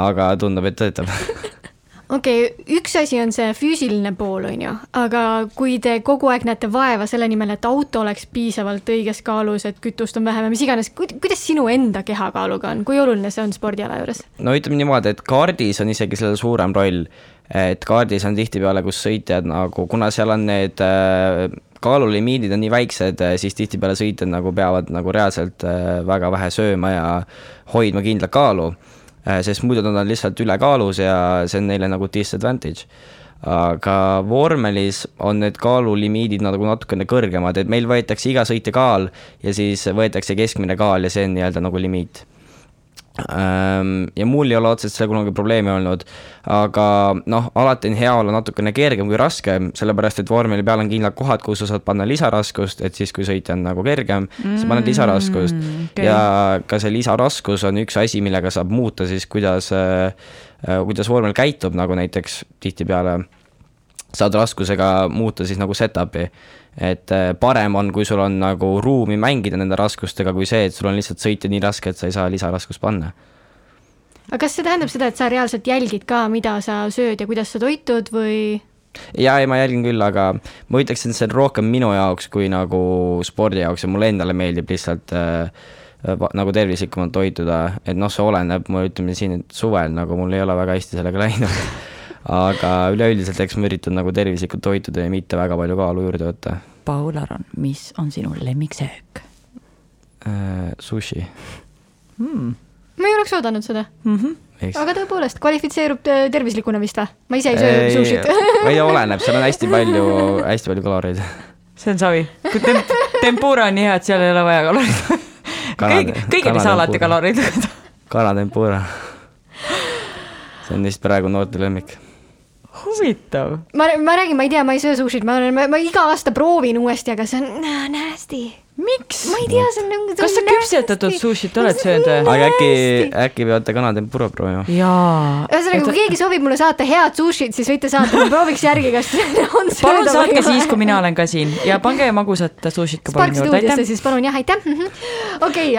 aga tundub, et töötab okei okay,, üks asi on see füüsiline pool, on ju, aga kui te kogu aeg näete vaeva selle nimel, et auto oleks piisavalt õiges kaalus, et kütust on vähem ja mis iganes, kuidas sinu enda kehakaaluga on, kui oluline see on spordiala juures? no ütleme niimoodi, et kaardis on isegi sellel suurem roll, et kaardis on tihtipeale, kus sõitjad nagu, kuna seal on need äh, kaalulimiidid on nii väiksed, siis tihtipeale sõitjad nagu peavad nagu reaalselt äh, väga vähe sööma ja hoidma kindlat kaalu, sest muidu nad on lihtsalt ülekaalus ja see on neile nagu disadvantage. aga vormelis on need kaalulimiidid nagu natukene kõrgemad, et meil võetakse iga sõitja kaal ja siis võetakse keskmine kaal ja see on nii-öelda nagu limiit ja mul ei ole otseselt selle kunagi probleemi olnud, aga noh, alati on hea olla natukene kergem kui raskem, sellepärast et vormeli peal on kindlad kohad, kus sa saad panna lisaraskust, et siis, kui sõitja on nagu kergem mm,, sa paned lisaraskust okei. okay. ja ka see lisaraskus on üks asi, millega saab muuta siis, kuidas, kuidas vormel käitub, nagu näiteks tihtipeale saad raskusega muuta siis nagu setup'i. Et äh, parem on, kui sul on nagu ruumi mängida nende raskustega, kui see, et sul on lihtsalt sõita nii raske, et sa ei saa lisaraskust panna. aga kas see tähendab seda, et sa reaalselt jälgid ka, mida sa sööd ja kuidas sa toitud või? ja ei, ma jälgin küll, aga ma ütleksin, et see on rohkem minu jaoks kui nagu spordi jaoks ja mulle endale meeldib lihtsalt äh, nagu tervislikumalt toituda, et noh, see oleneb, ma ütleme siin, et suvel nagu mul ei ole väga hästi sellega läinud. aga üleüldiselt, eks ma üritan nagu tervislikult toituda ja mitte väga palju kaalu juurde võtta Paul Aron, mis on sinu lemmiksöök äh,. Sushi, mm.? ma ei oleks oodanud seda, Mm -hmm. eks. aga tõepoolest kvalifitseerub tervislikuna vist või? ma ise ei söö sushit. ei oleneb, seal on hästi palju, hästi palju kaloreid. see on savi, kui temp-, tempura on nii hea, et seal ei ole vaja kaloreid. kõigi, kõigil ei saa alati kaloreid. kanatempura. see on vist praegu noorte lemmik. huvitav. ma, ma räägin, ma ei tea, ma ei söö sushit, ma olen, ma iga aasta proovin uuesti, aga see on äh, nasty. miks? ma ei tea, see on nagu. kas sa küpsetatud sushit oled söönud või? aga äkki, äkki peate kanatempura proovima? jaa. ühesõnaga, kui keegi soovib mulle saata head sushit, siis võite saata, ma prooviks järgi, kas on palun saatke siis, kui mina olen ka siin ja pange magusat sushit ka palun juurde, aitäh. siis palun jah, aitäh. okei,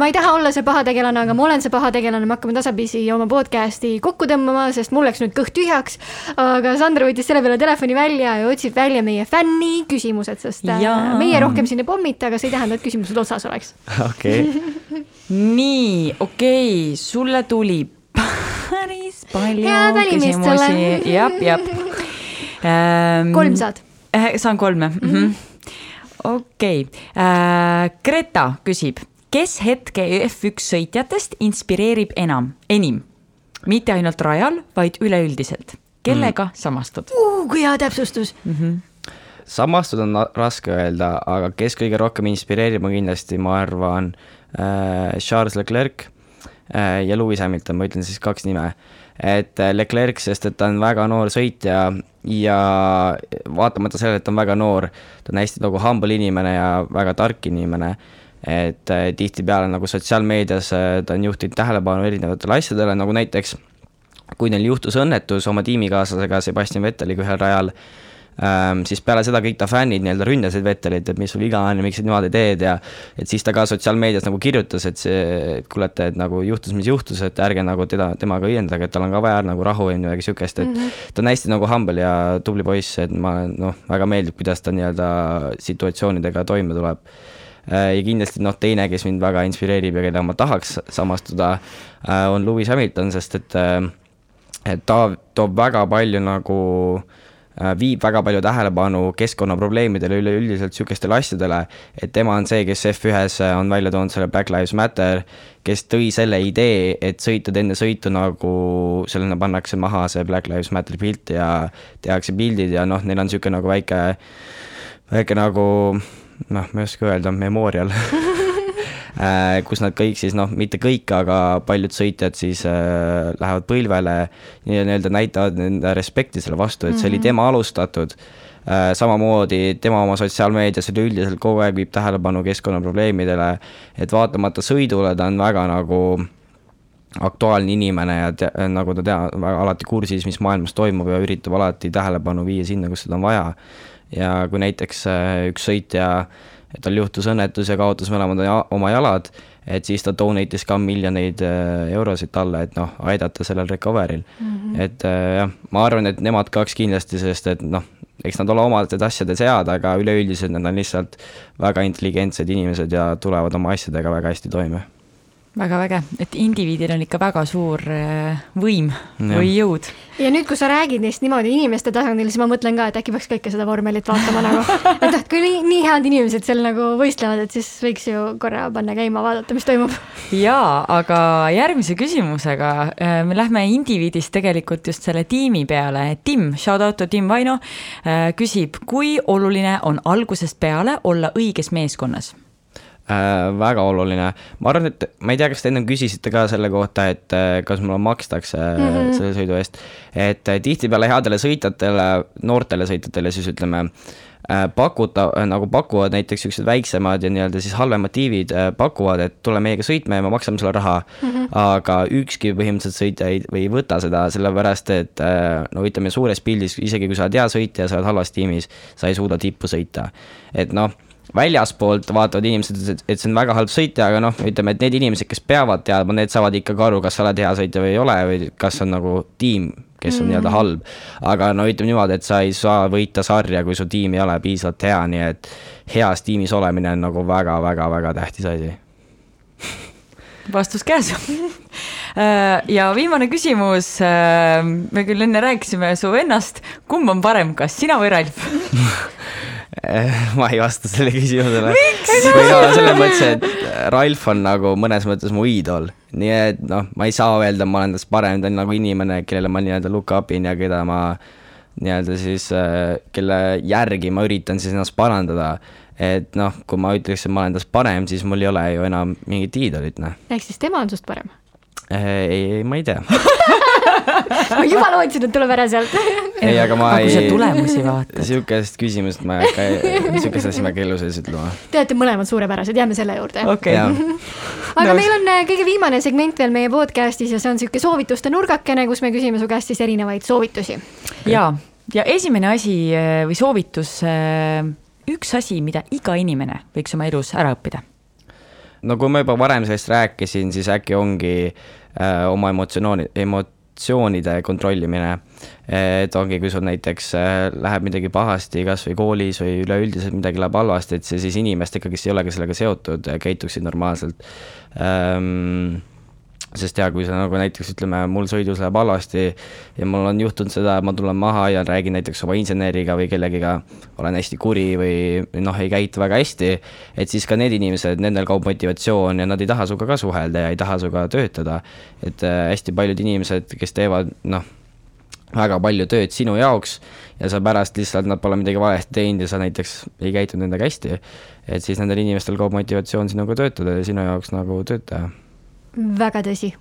ma ei taha olla see paha tegelane, aga ma olen see paha tegelane, me hakkame tasapisi oma podcast'i kokku tõmbama, sest mul läks nüüd kõht tühjaks. aga Sandra võttis selle peale telefoni välja ja otsib välja meie fänni küsimused, sest äh, Jaa. meie rohkem siin ei pommita, aga see ei tähenda, et küsimused otsas oleks. okei, nii, okei okay,, sulle tuli päris palju küsimusi, jah, jah ähm,. kolm saad. saan kolme mm -hmm.. okei äh,, Greta küsib, kes hetke F1 sõitjatest inspireerib enam, enim? mitte ainult rajal, vaid üleüldiselt. kellega mm. samastud kui hea täpsustus. mm? -hmm. Samastuda on raske öelda, aga kes kõige rohkem inspireerib, on kindlasti, ma arvan äh,, Charles Leclerc äh, ja Lewis Hamilton, ma ütlen siis kaks nime. et äh, Leclerc, sest et ta on väga noor sõitja ja vaatamata sellele, et ta on väga noor, ta on hästi nagu humble inimene ja väga tark inimene et tihtipeale nagu sotsiaalmeedias ta on juhtinud tähelepanu erinevatele asjadele, nagu näiteks kui neil juhtus õnnetus oma tiimikaaslasega Sebastian Vetteliga ühel rajal, ähm,. siis peale seda kõik ta fännid nii-öelda ründasid Vettelit, et mis sul viga on ja miks sa niimoodi teed ja et siis ta ka sotsiaalmeedias nagu kirjutas, et see, et kuulete, et nagu juhtus, mis juhtus, et ärge nagu teda, temaga õiendage, et tal on ka vaja nagu rahu ja midagi sihukest, et mm -hmm. ta on hästi nagu humble ja tubli poiss, et ma noh, väga meeldib, kuidas ta nii-öelda situatsioonidega toime tuleb äh, ja kindlasti noh, teine, kes mind väga inspireerib ja keda ma tahaks samastuda, äh, on Lewis Hamilton, sest et, äh, et ta toob väga palju nagu Äh, viib väga palju tähelepanu keskkonnaprobleemidele, üleüldiselt sihukestele asjadele, et tema on see, kes F1-s on välja toonud selle Black Lives Matter, kes tõi selle idee, et sõitjad enne sõitu nagu sellena pannakse maha see Black Lives Matter pilt ja tehakse pildid ja noh, neil on niisugune nagu väike, väike nagu noh, ma ei oska öelda, memorial. Äh, kus nad kõik siis noh, mitte kõik, aga paljud sõitjad siis äh, lähevad põlvele ja nii-öelda näitavad enda respekti selle vastu, et see oli mhm. tema alustatud äh,. samamoodi tema oma sotsiaalmeedias üleüldiselt kogu aeg viib tähelepanu keskkonnaprobleemidele, et vaatamata sõidule ta on väga nagu aktuaalne inimene ja te, nagu ta tea, alati kursis, mis maailmas toimub ja üritab alati tähelepanu viia sinna, kus seda on vaja. ja kui näiteks äh, üks sõitja äh, et tal juhtus õnnetus ja kaotas mõlemad oma jalad, et siis ta donate'is ka miljoneid äh, eurosid talle, et noh, aidata sellel recovery'l mm. -hmm. et äh, jah, ma arvan, et nemad kaks kindlasti, sest et noh, eks nad ole omades asjades head, aga üleüldiselt nad on lihtsalt väga intelligentsed inimesed ja tulevad oma asjadega väga hästi toime väga väge, et indiviidil on ikka väga suur äh, võim ja. või jõud. ja nüüd, kui sa räägid neist niimoodi inimeste tasandil, siis ma mõtlen ka, et äkki peaks kõike seda vormelit vaatama nagu, et noh, kui nii, nii head inimesed seal nagu võistlevad, et siis võiks ju korra panna käima, vaadata, mis toimub. jaa, aga järgmise küsimusega äh, me lähme indiviidist tegelikult just selle tiimi peale. Tim, shout out to Tim Vaino, äh, küsib, kui oluline on algusest peale olla õiges meeskonnas. Väga oluline, ma arvan, et ma ei tea, kas te ennem küsisite ka selle kohta, et äh, kas mulle makstakse mm -hmm. selle sõidu eest. et äh, tihtipeale headele sõitjatele, noortele sõitjatele siis ütleme äh, pakuta, nagu pakuvad näiteks siuksed väiksemad ja nii-öelda siis halvemad tiivid pakuvad, et tule meiega sõitma ja me maksame sulle raha mm. -hmm. aga ükski põhimõtteliselt sõitja ei, või ei võta seda, sellepärast et no ütleme, suures pildis, isegi kui sa oled hea sõitja, sa oled halvas tiimis, sa ei suuda tippu sõita. et noh väljaspoolt vaatavad inimesed, et, see on väga halb sõitja, aga noh, ütleme, et need inimesed, kes peavad teadma, need saavad ikkagi aru, kas sa oled hea sõitja või ei ole või kas on nagu tiim, kes on mm. nii-öelda halb. aga no ütleme niimoodi, et sa ei saa võita sarja, kui su tiim ei ole piisavalt hea, nii et heas tiimis olemine on nagu väga-väga-väga tähtis asi vastus käes äh, ja viimane küsimus. Äh, me küll enne rääkisime su vennast, kumb on parem, kas sina või Ralf ma ei vasta sellele küsimusele. või no selles mõttes, et Ralf on nagu mõnes mõttes mu iidol, nii et noh, ma ei saa öelda, ma olen tast parem, ta on nagu inimene, kellele ma nii-öelda look up in ja keda ma nii-öelda siis, äh, kelle järgi ma üritan siis ennast parandada. et noh, kui ma ütleks, et ma olen tast parem, siis mul ei ole ju enam mingit iidolit, noh. ehk siis tema on sinust parem? Äh, ei, ei, ma ei tea ma juba lootsin, et tuleb ära sealt. ei, aga ma aga ei. kui sa tulemusi vaatad. sihukest küsimust ma ei hakka, sihukest asja ma ei hakka elu sees ütlema. Te olete mõlemad suurepärased, jääme selle juurde. okei aga no, meil on äh, kõige viimane segment veel meie podcast'is ja see on sihuke soovituste nurgakene, kus me küsime su käest siis erinevaid soovitusi. ja, ja esimene asi äh, või soovitus, äh, üks asi, mida iga inimene võiks oma elus ära õppida no kui ma juba varem sellest rääkisin, siis äkki ongi äh, oma emotsiooni, emot-, emotsioonide kontrollimine. et ongi, kui sul näiteks äh, läheb midagi pahasti, kasvõi koolis või üleüldiselt midagi läheb halvasti, et see siis inimestega, kes ei ole ka sellega seotud, käituksid normaalselt ähm, sest ja kui sa nagu näiteks ütleme, mul sõidus läheb halvasti ja mul on juhtunud seda, et ma tulen maha ja räägin näiteks oma inseneriga või kellegiga, olen hästi kuri või noh, ei käitu väga hästi, et siis ka need inimesed, nendel kaob motivatsioon ja nad ei taha sinuga ka suhelda ja ei taha sinuga töötada. et äh, hästi paljud inimesed, kes teevad noh, väga palju tööd sinu jaoks ja sa pärast lihtsalt, nad pole midagi valesti teinud ja sa näiteks ei käitunud nendega hästi, et siis nendel inimestel kaob motivatsioon sinuga töötada ja sinu jaoks nagu tööd teha väga tõsi.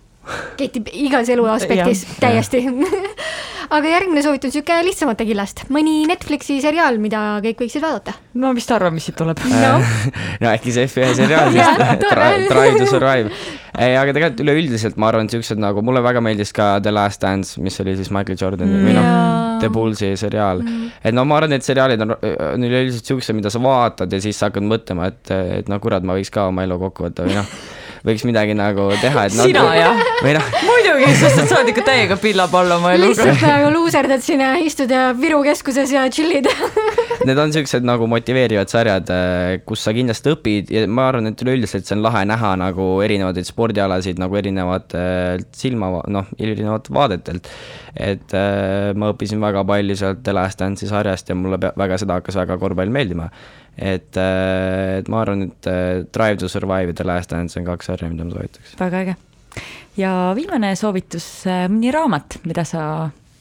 kehtib igas elu aspektis täiesti aga järgmine soovitus on sihuke lihtsamate killast, mõni Netflixi seriaal, mida kõik võiksid vaadata. no mis te arvate, mis siit tuleb? no, no äkki see F1 seriaal siis. Drive to Survive. ei, aga tegelikult üleüldiselt ma arvan, et siuksed nagu mulle väga meeldis ka The Last Dance, mis oli siis Michael Jordani või noh. The Bullsi seriaal. et no ma arvan, et seriaalid on, on üleüldiselt siuksed, mida sa vaatad ja siis sa hakkad mõtlema, et, et no kurat, ma võiks ka oma elu kokku võtta või noh, võiks midagi nagu teha, et sina jah? või noh, muidugi, sest et sa oled ikka täiega pillapall oma eluga. lihtsalt nagu luuserdad siin ja istud ja Viru keskuses ja chill'id. need on siuksed nagu motiveerivad sarjad, kus sa kindlasti õpid ja ma arvan, et üleüldiselt see on lahe näha nagu erinevaid spordialasid nagu erinevatelt silma, noh, erinevat vaadetelt. et äh, ma õppisin väga palju sealt The Last Dance'i sarjast ja mulle väga seda hakkas väga korvpall meeldima. et, et ma arvan, et äh, Drive to Survive ja The Last Dance on kaks sarja, mida ma soovitaks. väga äge. ja viimane soovitus, mõni raamat, mida sa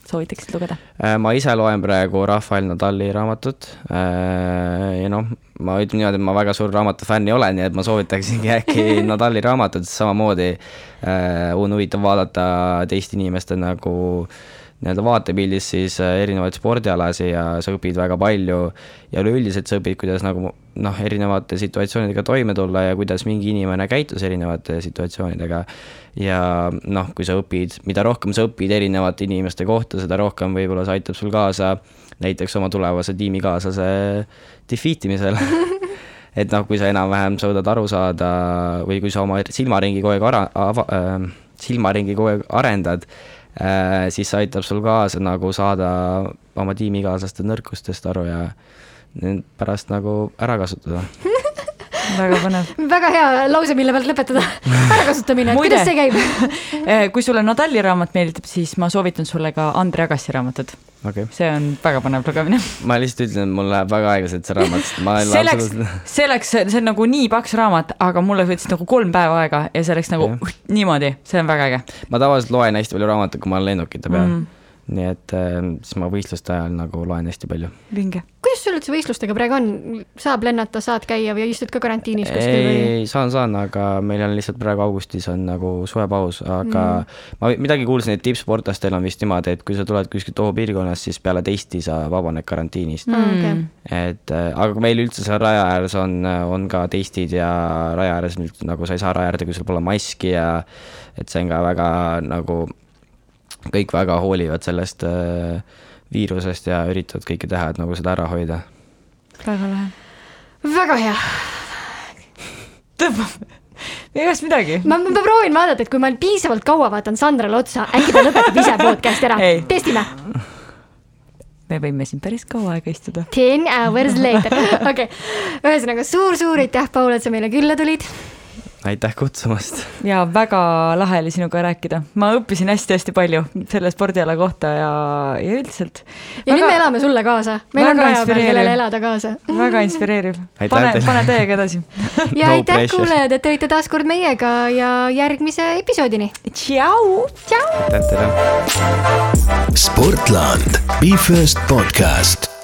soovitaksid lugeda? Äh, ma ise loen praegu Rafael Nadali raamatut äh, ja noh, ma ütlen niimoodi, et ma väga suur raamatufänn ei ole, nii et ma soovitaksingi äkki Nadali raamatut, samamoodi äh, on huvitav vaadata teiste inimeste nagu nii-öelda vaatepildis siis äh, erinevaid spordialasid ja sa õpid väga palju ja üleüldiselt sa õpid, kuidas nagu noh, erinevate situatsioonidega toime tulla ja kuidas mingi inimene käitus erinevate situatsioonidega. ja noh, kui sa õpid, mida rohkem sa õpid erinevate inimeste kohta, seda rohkem võib-olla see aitab sul kaasa näiteks oma tulevase tiimikaaslase defeat imisel et noh, kui sa enam-vähem suudad aru saada või kui sa oma silmaringi kogu aeg ara-, ava- äh,, silmaringi kogu aeg arendad siis see aitab sul kaasa nagu saada oma tiimikaaslaste nõrkustest aru ja pärast nagu ära kasutada. Väga põnev. väga hea lause, mille pealt lõpetada. ärakasutamine, et kuidas see käib? Eh, kui sulle Nadali raamat meeldib, siis ma soovitan sulle ka Andre Agassi raamatut. okei okay., see on väga põnev lugemine. ma lihtsalt ütlen, et mul läheb väga aeglaselt see raamat, sest ma ei see läks, see läks, see on nagu nii paks raamat, aga mulle võttis nagu kolm päeva aega ja see läks nagu Jah. niimoodi, see on väga äge ma tavaliselt loen hästi palju raamatuid, kui ma olen lennukite peal mm.. Nii et äh, siis ma võistluste ajal nagu loen hästi palju. vinge. kuidas sul üldse võistlustega praegu on, saab lennata, saad käia või istud ka karantiinis kuskil või? ei, saan, saan, aga meil on lihtsalt praegu augustis on nagu suvepaus, aga mm. ma midagi kuulsin, et tippsportlastel on vist niimoodi, et kui sa tuled kuskilt ohupiirkonnast, siis peale testi sa vabaned karantiinist mm.. okei, et äh, aga meil üldse seal raja ääres on, on ka testid ja raja ääres nüüd nagu sa ei saa raja äärde, kui sul pole maski ja et see on ka väga nagu, kõik väga hoolivad sellest äh, viirusest ja üritavad kõike teha, et nagu seda ära hoida. väga lahe. väga hea. tõmbab, igast midagi. ma, ma proovin vaadata, et kui ma piisavalt kaua vaatan Sandrale otsa, äkki ta lõpetab ise podcast'i ära testime. me võime siin päris kaua aega istuda. Ten hours later, okei okay.. ühesõnaga suur-suur aitäh, Paul, et sa meile külla tulid. Aitäh kutsumast. ja väga lahe oli sinuga rääkida, ma õppisin hästi-hästi palju selle spordiala kohta ja, ja üldiselt. ja nüüd me elame sulle kaasa. meil on väga vaja veel, kellele elada kaasa. väga inspireeriv. Pane, pane täiega edasi. ja No aitäh, kuulajad, et te olite taas kord meiega ja järgmise episoodini. tšau. aitäh teile. Sportland, Be First podcast